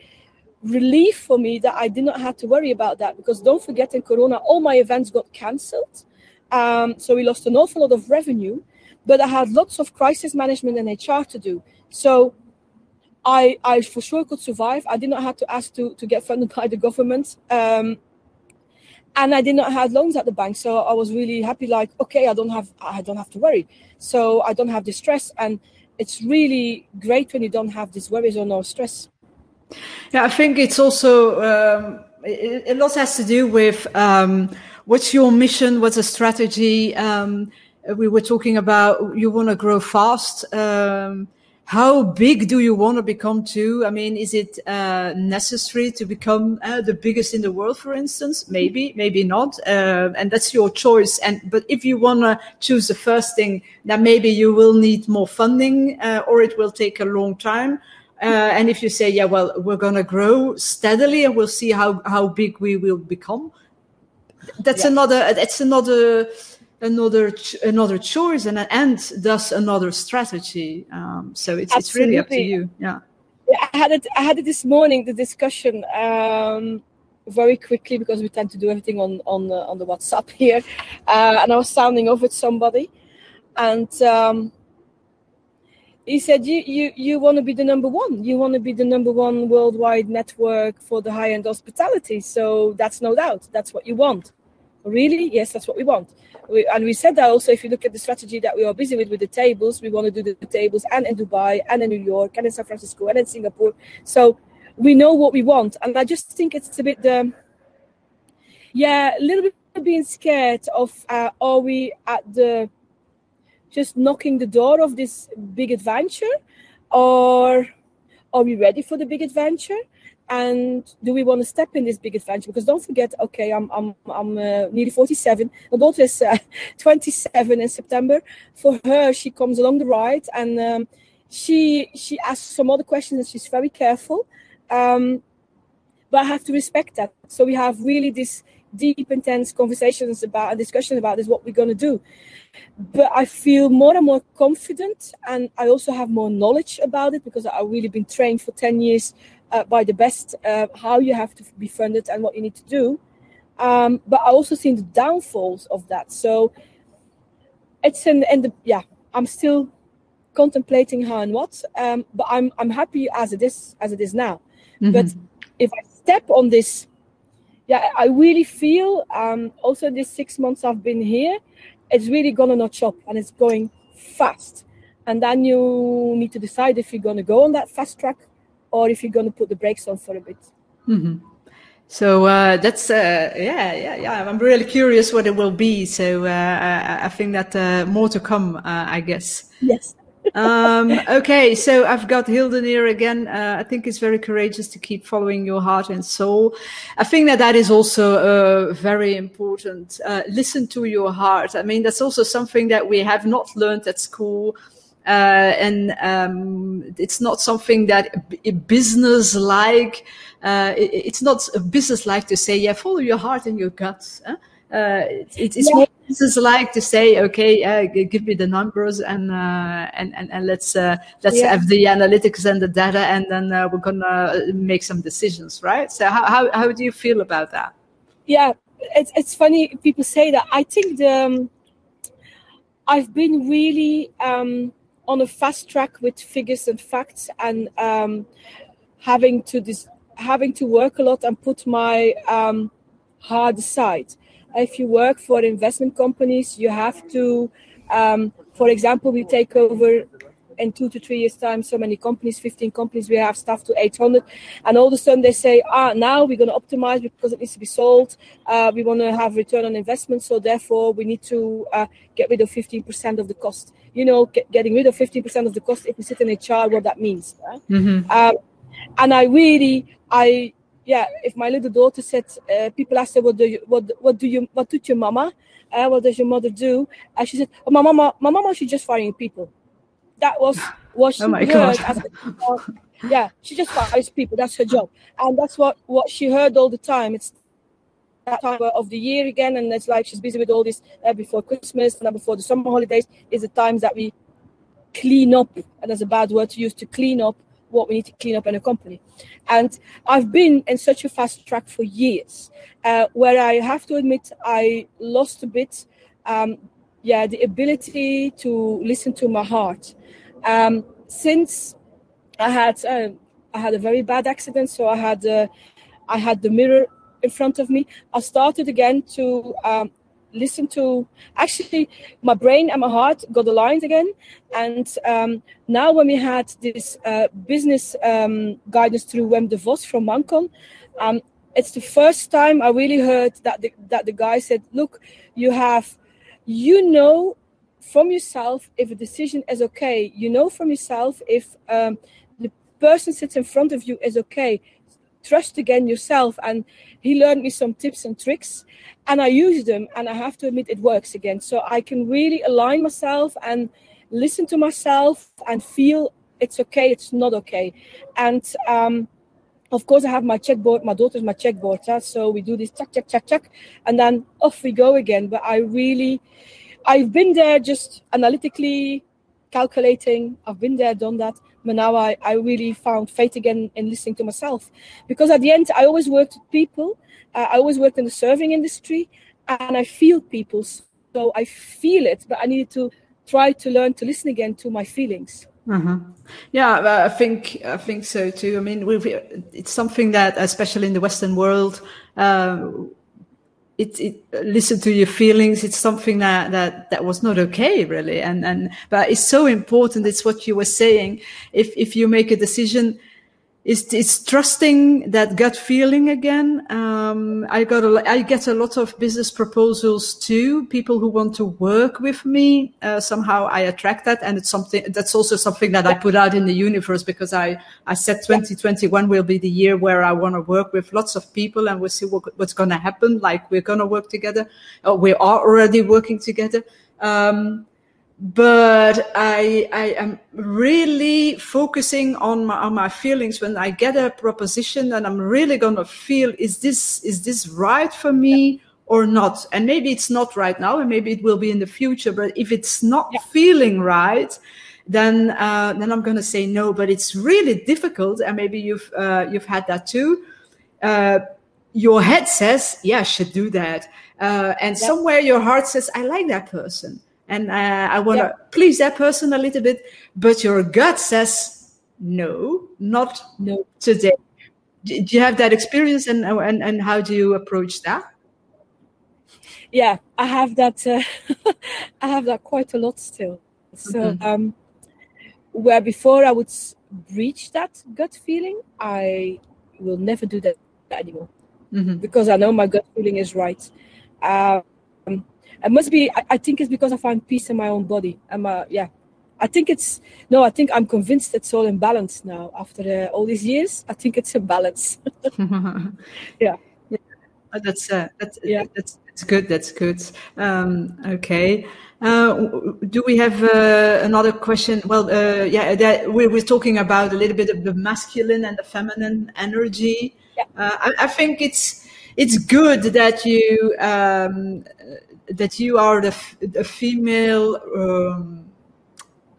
relief for me that I did not have to worry about that because don't forget in Corona, all my events got cancelled. Um, so we lost an awful lot of revenue, but I had lots of crisis management and HR to do. So I, I for sure could survive. I did not have to ask to, to get funded by the government. Um, and I did not have loans at the bank, so I was really happy. Like, okay, I don't have I don't have to worry, so I don't have this stress, and it's really great when you don't have these worries or no stress. Yeah, I think it's also um, it, it lot has to do with um, what's your mission, what's a strategy. Um, we were talking about you want to grow fast. Um, how big do you want to become too? I mean, is it uh, necessary to become uh, the biggest in the world, for instance? Maybe, maybe not, uh, and that's your choice. And but if you want to choose the first thing, then maybe you will need more funding, uh, or it will take a long time. Uh, and if you say, yeah, well, we're going to grow steadily, and we'll see how how big we will become. That's yeah. another. That's another another another choice and and thus another strategy. Um, so it's it's really up to you. Yeah. yeah I had it. I had it this morning. The discussion. Um, very quickly because we tend to do everything on on uh, on the WhatsApp here, uh, and I was sounding off with somebody, and um, he said, "You you you want to be the number one. You want to be the number one worldwide network for the high end hospitality. So that's no doubt. That's what you want. Really? Yes, that's what we want we, and we said that also if you look at the strategy that we are busy with with the tables we want to do the, tables and in dubai and in new york and in san francisco and in singapore. So we know what we want and i just think it's a bit the yeah a little bit being scared of uh, are we at the just knocking the door of this big adventure or are we ready for the big adventure and do we want to step in this big adventure? Because don't forget, okay, I'm I'm I'm uh, nearly 47. My daughter is uh, 27 in September. For her, she comes along the ride and um, she she asks some other questions and she's very careful. Um, but I have to respect that. So we have really this deep, intense conversations about and discussions about is what we're going to do. But I feel more and more confident, and I also have more knowledge about it because I've really been trained for 10 years uh, by the best uh, how you have to be funded and what you need to do. Um, but I also seen the downfalls of that. So it's an and the, yeah, I'm still contemplating how and what. Um, but I'm I'm happy as it is as it is now. Mm-hmm. But if I step on this, yeah, I really feel um, also these six months I've been here, it's really gonna notch up and it's going fast. And then you need to decide if you're gonna go on that fast track or if you're gonna put the brakes on for a bit. Mm-hmm. So uh, that's uh, yeah, yeah, yeah. I'm really curious what it will be. So uh, I, I, think that uh, more to come, uh, I guess. Yes um, okay, so I've got Hilden here again. Uh, I think it's very courageous to keep following your heart and soul. I think that that is also uh, very important. Uh, listen to your heart. I mean, that's also something that we have not learned at school. Uh, and um, it's not something that a business like. Uh, it, it's not a business like to say, yeah, follow your heart and your guts. Huh? uh, it, it's yeah. more business like to say, okay, uh, give me the numbers and uh, and, and and let's uh, let's yeah. have the analytics and the data, and then uh, we're gonna make some decisions, right? So how, how how do you feel about that? Yeah, it's it's funny people say that. I think the um, I've been really um, on a fast track with figures and facts, and um, having to this having to work a lot and put my um, hard aside if you work for investment companies, you have to, um, for example, we take over in two to three years' time so many companies, 15 companies, we have staff to 800. And all of a sudden they say, ah, now we're going to optimize because it needs to be sold. Uh, we want to have return on investment. So therefore, we need to uh, get rid of 15% of the cost. You know, get, getting rid of 15% of the cost if we sit in HR, what that means. Right? Mm-hmm. Um, and I really, I yeah, if my little daughter said, uh, people asked her, what do you, what, what do you, what did your mama? Uh, what does your mother do? And she said, oh, my mama, my mama, she's just firing people. That was what she oh heard. As yeah, she just fires people. That's her job, and that's what what she heard all the time. It's that time of the year again, and it's like she's busy with all this uh, before Christmas and before the summer holidays. Is the times that we clean up, and that's a bad word to use to clean up what we need to clean up in a company. And I've been in such a fast track for years, uh, where I have to admit I lost a bit, um, yeah, the ability to listen to my heart. Um, since I had uh, I had a very bad accident, so I had uh, I had the mirror in front of me. I started again to um, listen to actually my brain and my heart got aligned again and um, now when we had this uh, business um, guidance through wim de vos from mancon um, it's the first time i really heard that the, that the guy said look you have you know from yourself if a decision is okay. You know from yourself if um, the person sits in front of you is okay. Trust again yourself. And he learned me some tips and tricks and i use them and i have to admit it works again. So i can really align myself and listen to myself and feel it's okay it's not okay. And um, of course i have my checkboard my daughter's my checkboard huh? so we do this check check check check and then off we go again. But i really i've been there just analytically calculating. I've been there done that. But now I, I really found faith again in listening to myself. Because at the end i always worked with people. Uh, i always worked in the serving industry and i feel people. So i feel it but i needed to try to learn to listen again to my feelings uh-huh. Yeah, I think I think so too. I mean, it's something that, especially in the Western world, uh, it, it listen to your feelings it's something that that that was not okay really and and but it's so important it's what you were saying if if you make a decision it's, it's trusting that gut feeling again. Um, I got a, I get a lot of business proposals too. People who want to work with me. Uh, somehow I attract that, and it's something that's also something that I put out in the universe because I I said 2021 will be the year where I want to work with lots of people, and we'll see what, what's going to happen. Like we're going to work together, or we are already working together. Um, but I, I am really focusing on my, on my feelings when I get a proposition and I'm really going to feel, is this, is this right for me? Yeah. Or not, and maybe it's not right now, and maybe it will be in the future. But if it's not yeah. feeling right, then uh, then I'm going to say no. But it's really difficult, and maybe you've uh, you've had that too. Uh, your head says, "Yeah, I should do that," uh, and yeah. somewhere your heart says, "I like that person." And uh, I want to yeah. please that person a little bit, but your gut says no, not no today. Do you have that experience, and and and how do you approach that? Yeah, I have that. Uh, I have that quite a lot still. So, mm-hmm. um, where before I would reach that gut feeling, I will never do that anymore mm-hmm. because I know my gut feeling is right. Um, it must be I, I, think it's because i find peace in my own body i'm uh, yeah i think it's no i think i'm convinced it's all in balance now after uh, all these years i think it's in balance yeah. yeah oh, that's uh, that's yeah that's that's good that's good um, okay uh, do we have uh, another question? Well, uh, yeah, that we were talking about a little bit of the masculine and the feminine energy. Yeah. Uh, I, I, think it's it's good that you um, that you are the, the female um,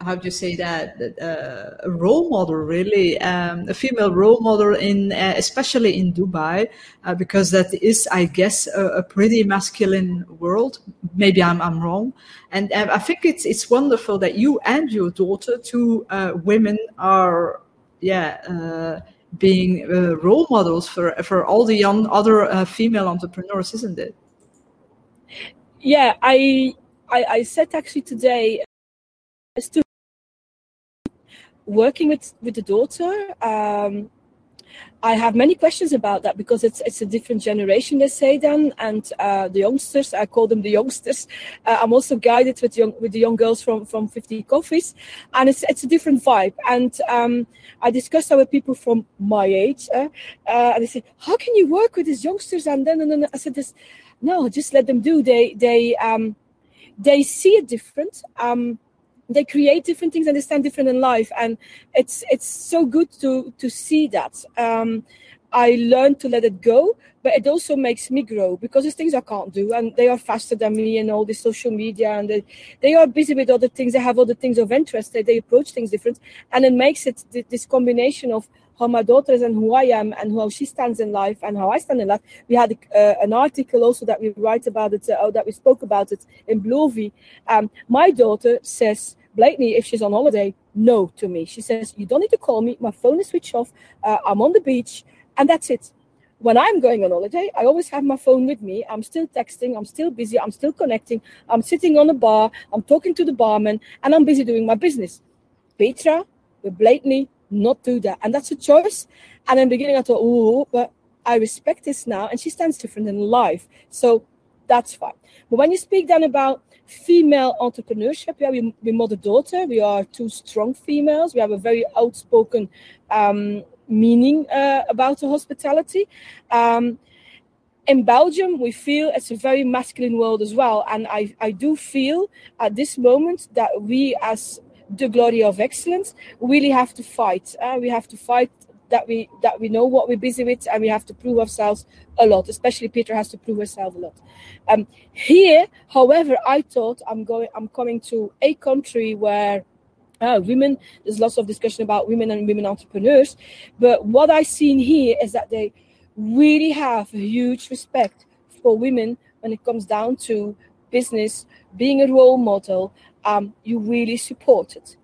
how do you say that uh, a role model really um, a female role model in uh, especially in dubai uh, because that is i guess a, a, pretty masculine world. Maybe i'm, I'm wrong. And uh, i think it's it's wonderful that you and your daughter two uh, women are yeah uh, being role models for for all the young other female entrepreneurs isn't it yeah, I, I, I said actually today, as to working with with the daughter. Um, I have many questions about that because it's it's a different generation, they say then, and uh, the youngsters. I call them the youngsters. Uh, I'm also guided with young with the young girls from from 50 coffees, and it's it's a different vibe. And um, I discussed that with people from my age, uh, uh and they said, "How can you work with these youngsters?" And then and then I said, "This no, just let them do. They they um, they see it different. Um, they create different things and they stand different in life, and it's it's so good to to see that. Um, I learned to let it go, but it also makes me grow because there's things I can't do, and they are faster than me and all the social media, and they, they are busy with other things. They have other things of interest. They, they approach things different, and it makes it this combination of how my daughter is and who I am and how she stands in life and how I stand in life. We had uh, an article also that we write about it, uh, that we spoke about it in Blovy. Um, my daughter says blatantly, if she's on holiday, no to me. She says, You don't need to call me. My phone is switched off. Uh, I'm on the beach, and that's it. When I'm going on holiday, I always have my phone with me. I'm still texting, I'm still busy, I'm still connecting, I'm sitting on a bar, I'm talking to the barman, and I'm busy doing my business. Petra will blatantly not do that. And that's a choice. And in the beginning, I thought, oh, but I respect this now. And she stands different in life. So that's fine. But when you speak then about female entrepreneurship, yeah, we, we mother daughter, we are two strong females. We have a very outspoken um, meaning uh, about the hospitality. Um, in Belgium, we feel it's a very masculine world as well. And I, I do feel at this moment that we as the glory of excellence, we really have to fight. Uh, we have to fight that we that we know what we're busy with, and we have to prove ourselves a lot. Especially Petra has to prove herself a lot. Um, here, however, I thought I'm going. I'm coming to a country where. Uh, women, there's lots of discussion about women and women entrepreneurs, but what I've seen here is that they really have a huge respect for women when it comes down to business, being a role model, um, you really support it.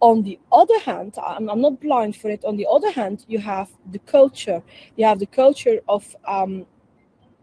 On the other hand, I'm, I'm, not blind for it. On the other hand, you have the culture. You have the culture of um,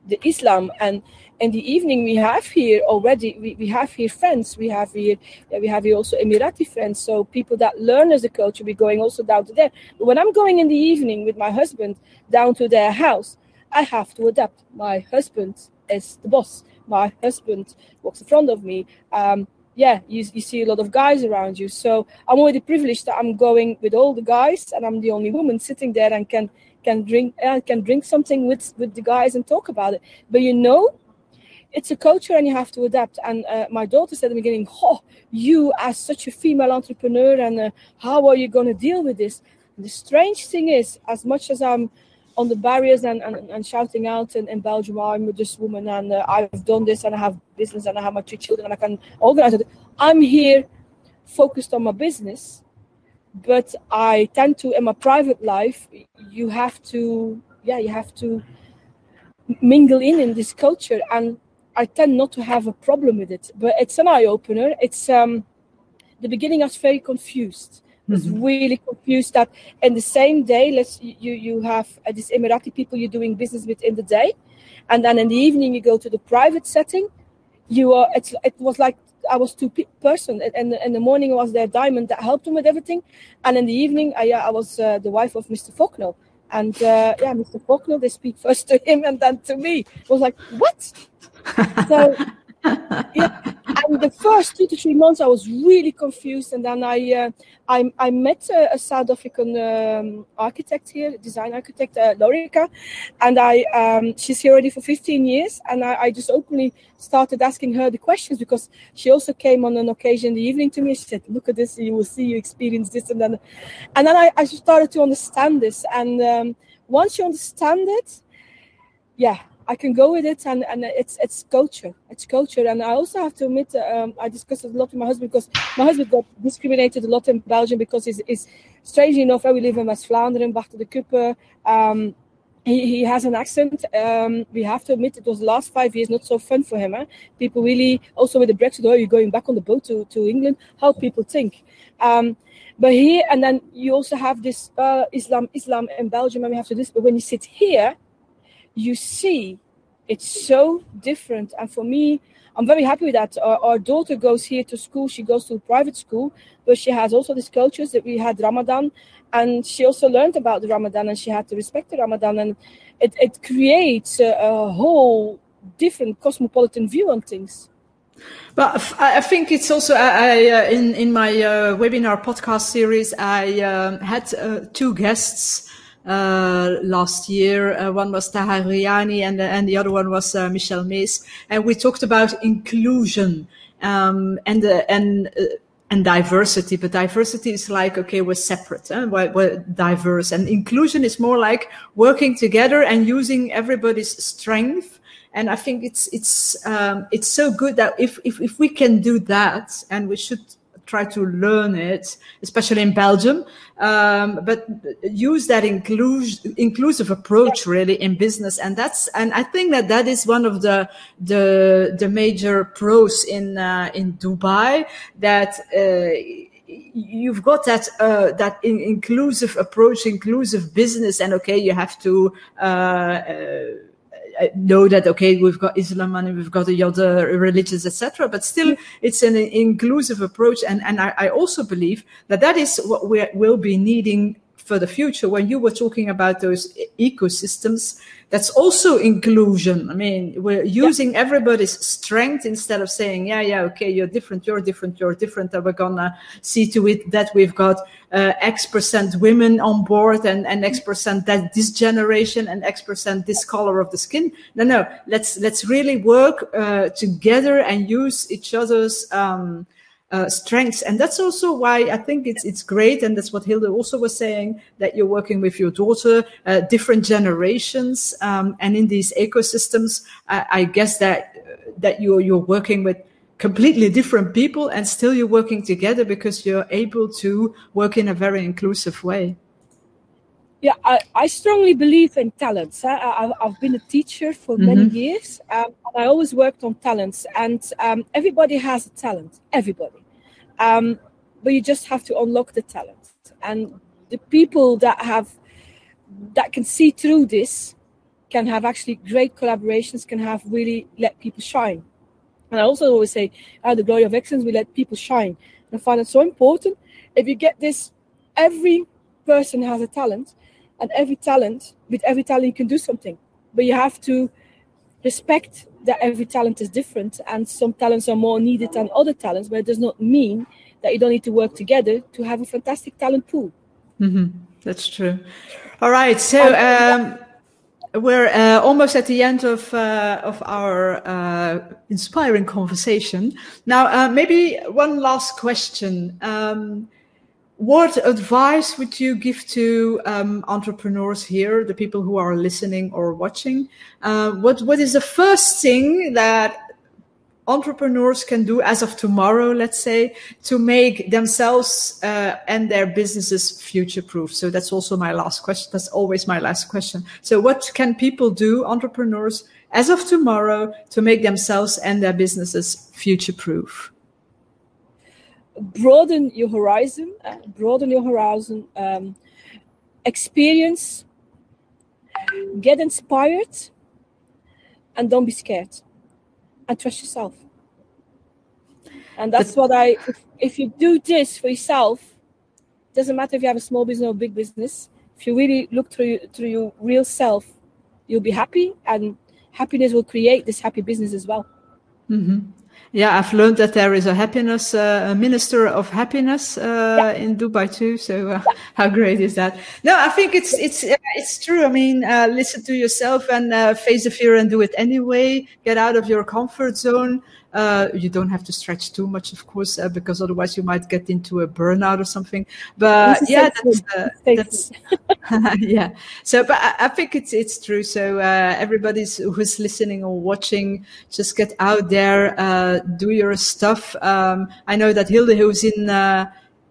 the Islam, and in the evening we have here already. We, we have here friends. We have here we have here also Emirati friends. So people that learn as a culture, we're going also down to there. But when I'm going in the evening with my husband down to their house, I have to adapt. My husband is the boss. My husband walks in front of me. Um, yeah, you, you see a lot of guys around you. So I'm already privileged that I'm going with all the guys, and I'm the only woman sitting there and can can drink uh, can drink something with with the guys and talk about it. But you know, it's a culture and you have to adapt. And uh, my daughter said in the beginning, "Oh, you as such a female entrepreneur, and uh, how are you going to deal with this?" And the strange thing is, as much as I'm on the barriers and, and, and shouting out in, in Belgium, I'm a this woman and uh, I've done this and I have business and I have my two children and I can organize it. I'm here focused on my business, but I tend to, in my private life, you have to, yeah, you have to mingle in in this culture and I tend not to have a problem with it, but it's an eye opener. It's um, the beginning. I was very confused was mm-hmm. really confused that in the same day, let's you you have uh, these Emirati people you're doing business with in the day, and then in the evening you go to the private setting. You are it's it was like I was two pe- person, and in the morning was their diamond that helped him with everything, and in the evening I I was uh, the wife of Mr. Faulkner. And uh, yeah, Mr. Faulkner, they speak first to him and then to me. It was like, what? so yeah, and the first two to three months, I was really confused, and then I uh, I, I met a, a South African um, architect here, design architect uh, Lorica, and I um, she's here already for 15 years, and I, I, just openly started asking her the questions because she also came on an occasion in the evening to me. She said, "Look at this, you will see, you experience this," and then and then I, I started to understand this, and um, once you understand it, yeah, I can go with it, and, and it's it's culture. It's culture, and I also have to admit, um, I discussed a lot with my husband because my husband got discriminated a lot in Belgium because he's, he's strangely enough, we live in West Vlaanderen, Bachten de Kuppe. Um, he, he has an accent. Um, we have to admit it was the last five years not so fun for him. Eh? People really also with the Brexit, oh, you're going back on the boat to, to England. How people think. Um, but here and then you also have this uh, Islam Islam in Belgium, and we have to this. But when you sit here, you see it's so different. And for me, I'm very happy with that. Our, our, daughter goes here to school. She goes to a private school, but she has also these cultures that we had Ramadan, and she also learned about the Ramadan, and she had to respect the Ramadan, and it, it creates a, a whole different cosmopolitan view on things. But I think it's also I, uh, in in my uh, webinar podcast series I um, had uh, two guests last year. Uh, one was Taha Riani and, and the other one was uh, Michelle Mays. And we talked about inclusion um, and, and, and diversity, but diversity is like, okay, we're separate, eh? we're, we're, diverse. And inclusion is more like working together and using everybody's strength. And I think it's, it's, um, it's so good that if, if, if we can do that, and we should try to learn it, especially in Belgium. Um, but use that inclus- inclusive approach really in business, and that's and I think that that is one of the the the major pros in uh, in Dubai that. Uh, you've got that uh, that in- inclusive approach, inclusive business, and okay, you have to uh, uh know that okay we've got islam and we've got the other religions etc but still it's an inclusive approach. And and I, I also believe that that is what we will be needing for the future when you were talking about those ecosystems that's also inclusion. I mean, we're using yeah. everybody's strength instead of saying, yeah, yeah, okay, you're different, you're different, you're different. And we're gonna see to it that we've got uh, X percent women on board and, and X percent that this generation and X percent this color of the skin. No, no, let's, let's really work uh, together and use each other's, um, uh, strengths. And that's also why I think it's it's great, and that's what Hilde also was saying that you're working with your daughter, uh, different generations, um, and in these ecosystems. I, I guess that that you're you're working with completely different people, and still you're working together because you're able to work in a very inclusive way. Yeah, I, I strongly believe in talents. I, have been a teacher for mm-hmm. many years, um, and I always worked on talents. And um, everybody has a talent, everybody. Um, but you just have to unlock the talent. And the people that have that can see through this can have actually great collaborations, can have really let people shine. And I also always say, "Ah, the glory of excellence, we let people shine. And I find it so important. If you get this, every person has a talent and every talent with every talent you can do something but you have to respect that every talent is different and some talents are more needed than other talents but it does not mean that you don't need to work together to have a fantastic talent pool mm-hmm. that's true all right so um, we're uh, almost at the end of uh, of our uh, inspiring conversation. Now, uh, maybe one last question. Um, what advice would you give to um, entrepreneurs here, the people who are listening or watching? Uh, what what is the first thing that entrepreneurs can do as of tomorrow, let's say, to make themselves uh, and their businesses future proof? So that's also my last question. That's always my last question. So what can people do, entrepreneurs, as of tomorrow to make themselves and their businesses future proof? Broaden your horizon, uh, broaden your horizon, um, experience, get inspired, and don't be scared and trust yourself. And that's what I, if, if you do this for yourself, doesn't matter if you have a small business or a big business, if you really look through, through your real self, you'll be happy and happiness will create this happy business as well. Mm-hmm. Yeah, I've learned that there is a happiness, uh, a minister of happiness uh, yeah. in Dubai too. So uh, how great is that? No, I think it's it's uh, it's true. I mean, uh, listen to yourself and uh, face the fear and do it anyway. Get out of your comfort zone. Uh, you don't have to stretch too much, of course, uh, because otherwise you might get into a burnout or something. But yeah, that's, uh, that's yeah. So, but I, I, think it's it's true. So uh, everybody's who's listening or watching, just get out there, uh, do your stuff. Um, I know that Hilde, who's in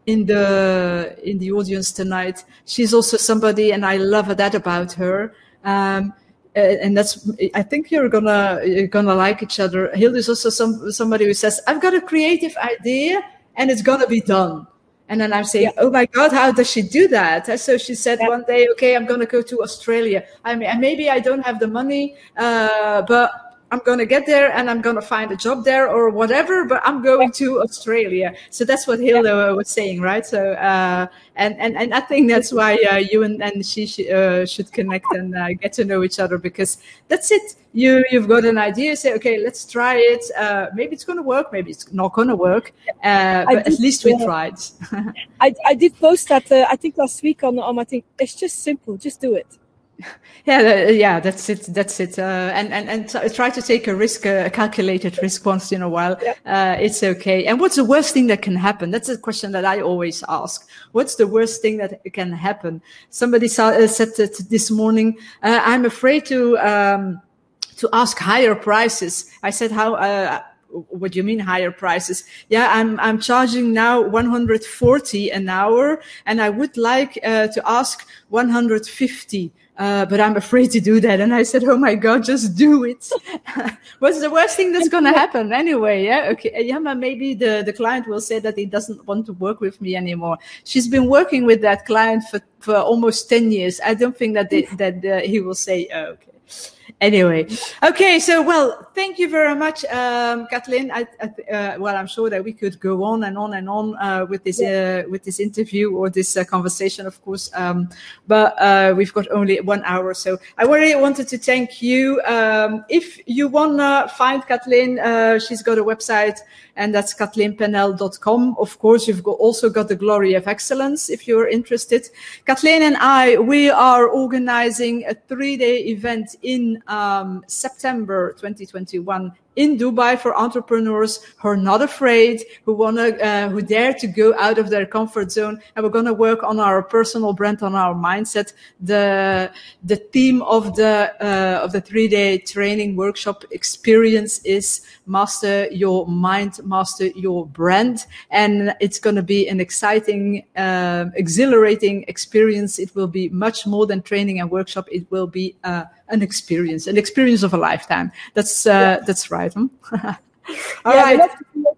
in the in the audience tonight, she's also somebody, and I love that about her. Um, uh, and that's I think you're gonna you're gonna like each other. Hilde is also some somebody who says, "I've got a creative idea and it's gonna be done." And then I'm saying, yeah. "Oh my God, how does she do that?" So she said yeah. one day, "Okay, I'm gonna go to Australia. I mean, maybe I don't have the money, uh, but." I'm going to get there and I'm going to find a job there or whatever, but I'm going to Australia. So that's what Hilde yeah. was saying, right? So, uh, and, and, and I think that's why uh, you and, and she sh- uh, should connect and uh, get to know each other because that's it. You, you've got an idea, say, okay, let's try it. Uh, maybe it's going to work. Maybe it's not going to work. Uh, but did, at least we tried. I, I did post that, I think last week on, on my thing. It's just simple. Just do it yeah yeah that's it that's it. Uh, and and and try to take a risk a calculated risk once in a while. Yeah. uh, it's okay. And what's the worst thing that can happen? That's a question that i always ask. What's the worst thing that can happen? Somebody saw, uh, said that this morning uh, i'm afraid to um, to ask higher prices. I said how uh, what do you mean higher prices? Yeah, I'm I'm charging now 140 an hour, and I would like uh, to ask 150 uh, but I'm afraid to do that. And I said, Oh my God, just do it. What's the worst thing that's going to happen anyway? Yeah. Okay. Yeah. Maybe the, the client will say that he doesn't want to work with me anymore. She's been working with that client for, for almost 10 years. I don't think that, they, that uh, he will say, oh, okay anyway okay so well thank you very much um, kathleen I, I, uh, well i'm sure that we could go on and on and on uh, with this uh, with this interview or this uh, conversation of course um, but uh, we've got only one hour so i really wanted to thank you um, if you want to find kathleen uh, she's got a website and that's kathleenpenel.com. Of course, you've got also got the Glory of Excellence if you're interested. Kathleen and I, we are organizing a three-day event in um, September 2021 in Dubai for entrepreneurs who are not afraid, who want to, uh, who dare to go out of their comfort zone. And we're to work on our personal brand, on our mindset. The, the theme of the, uh, of the three day training workshop experience is master your mind, master your brand. And it's to be an exciting, uh, exhilarating experience. It will be much more than training and workshop. It will be, uh, an experience, an experience of a lifetime. That's uh, yeah. that's right. Huh? All yeah, right.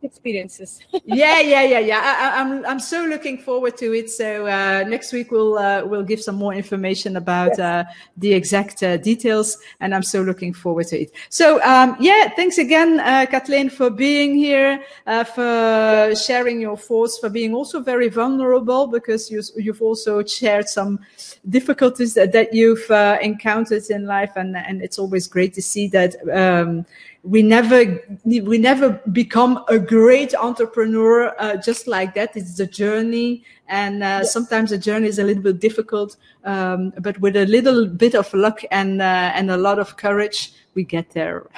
Experiences. yeah, yeah, yeah, yeah. I, am I'm, I'm so looking forward to it. So uh, next week we'll uh, we'll give some more information about yes. uh, the exact uh, details, and I'm so looking forward to it. So um, yeah, thanks again, uh, Kathleen, for being here, uh, for sharing your thoughts, for being also very vulnerable because you you've also shared some difficulties that, that you've encountered in life, and and it's always great to see that. Um, we never we never become a great entrepreneur uh, just like that it's a journey and uh, yeah. sometimes the journey is a little bit difficult um, but with a little bit of luck and uh, and a lot of courage we get there.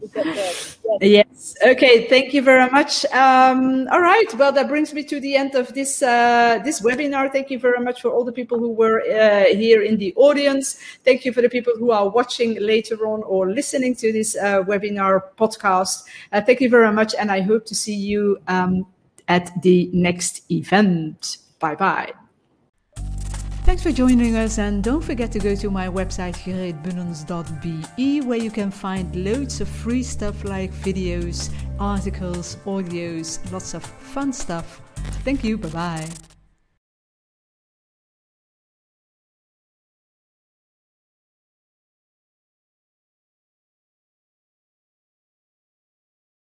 we get there. Yes. yes. Okay. Thank you very much. Um, all right. Well, that brings me to the end of this uh, this webinar. Thank you very much for all the people who were uh, here in the audience. Thank you for the people who are watching later on or listening to this uh, webinar podcast. Uh, thank you very much, and I hope to see you um, at the next event. Bye bye. Thanks for joining us and don't forget to go to my website gereedbunnens.be where you can find loads of free stuff like videos, articles, audios, lots of fun stuff. Thank you, bye bye.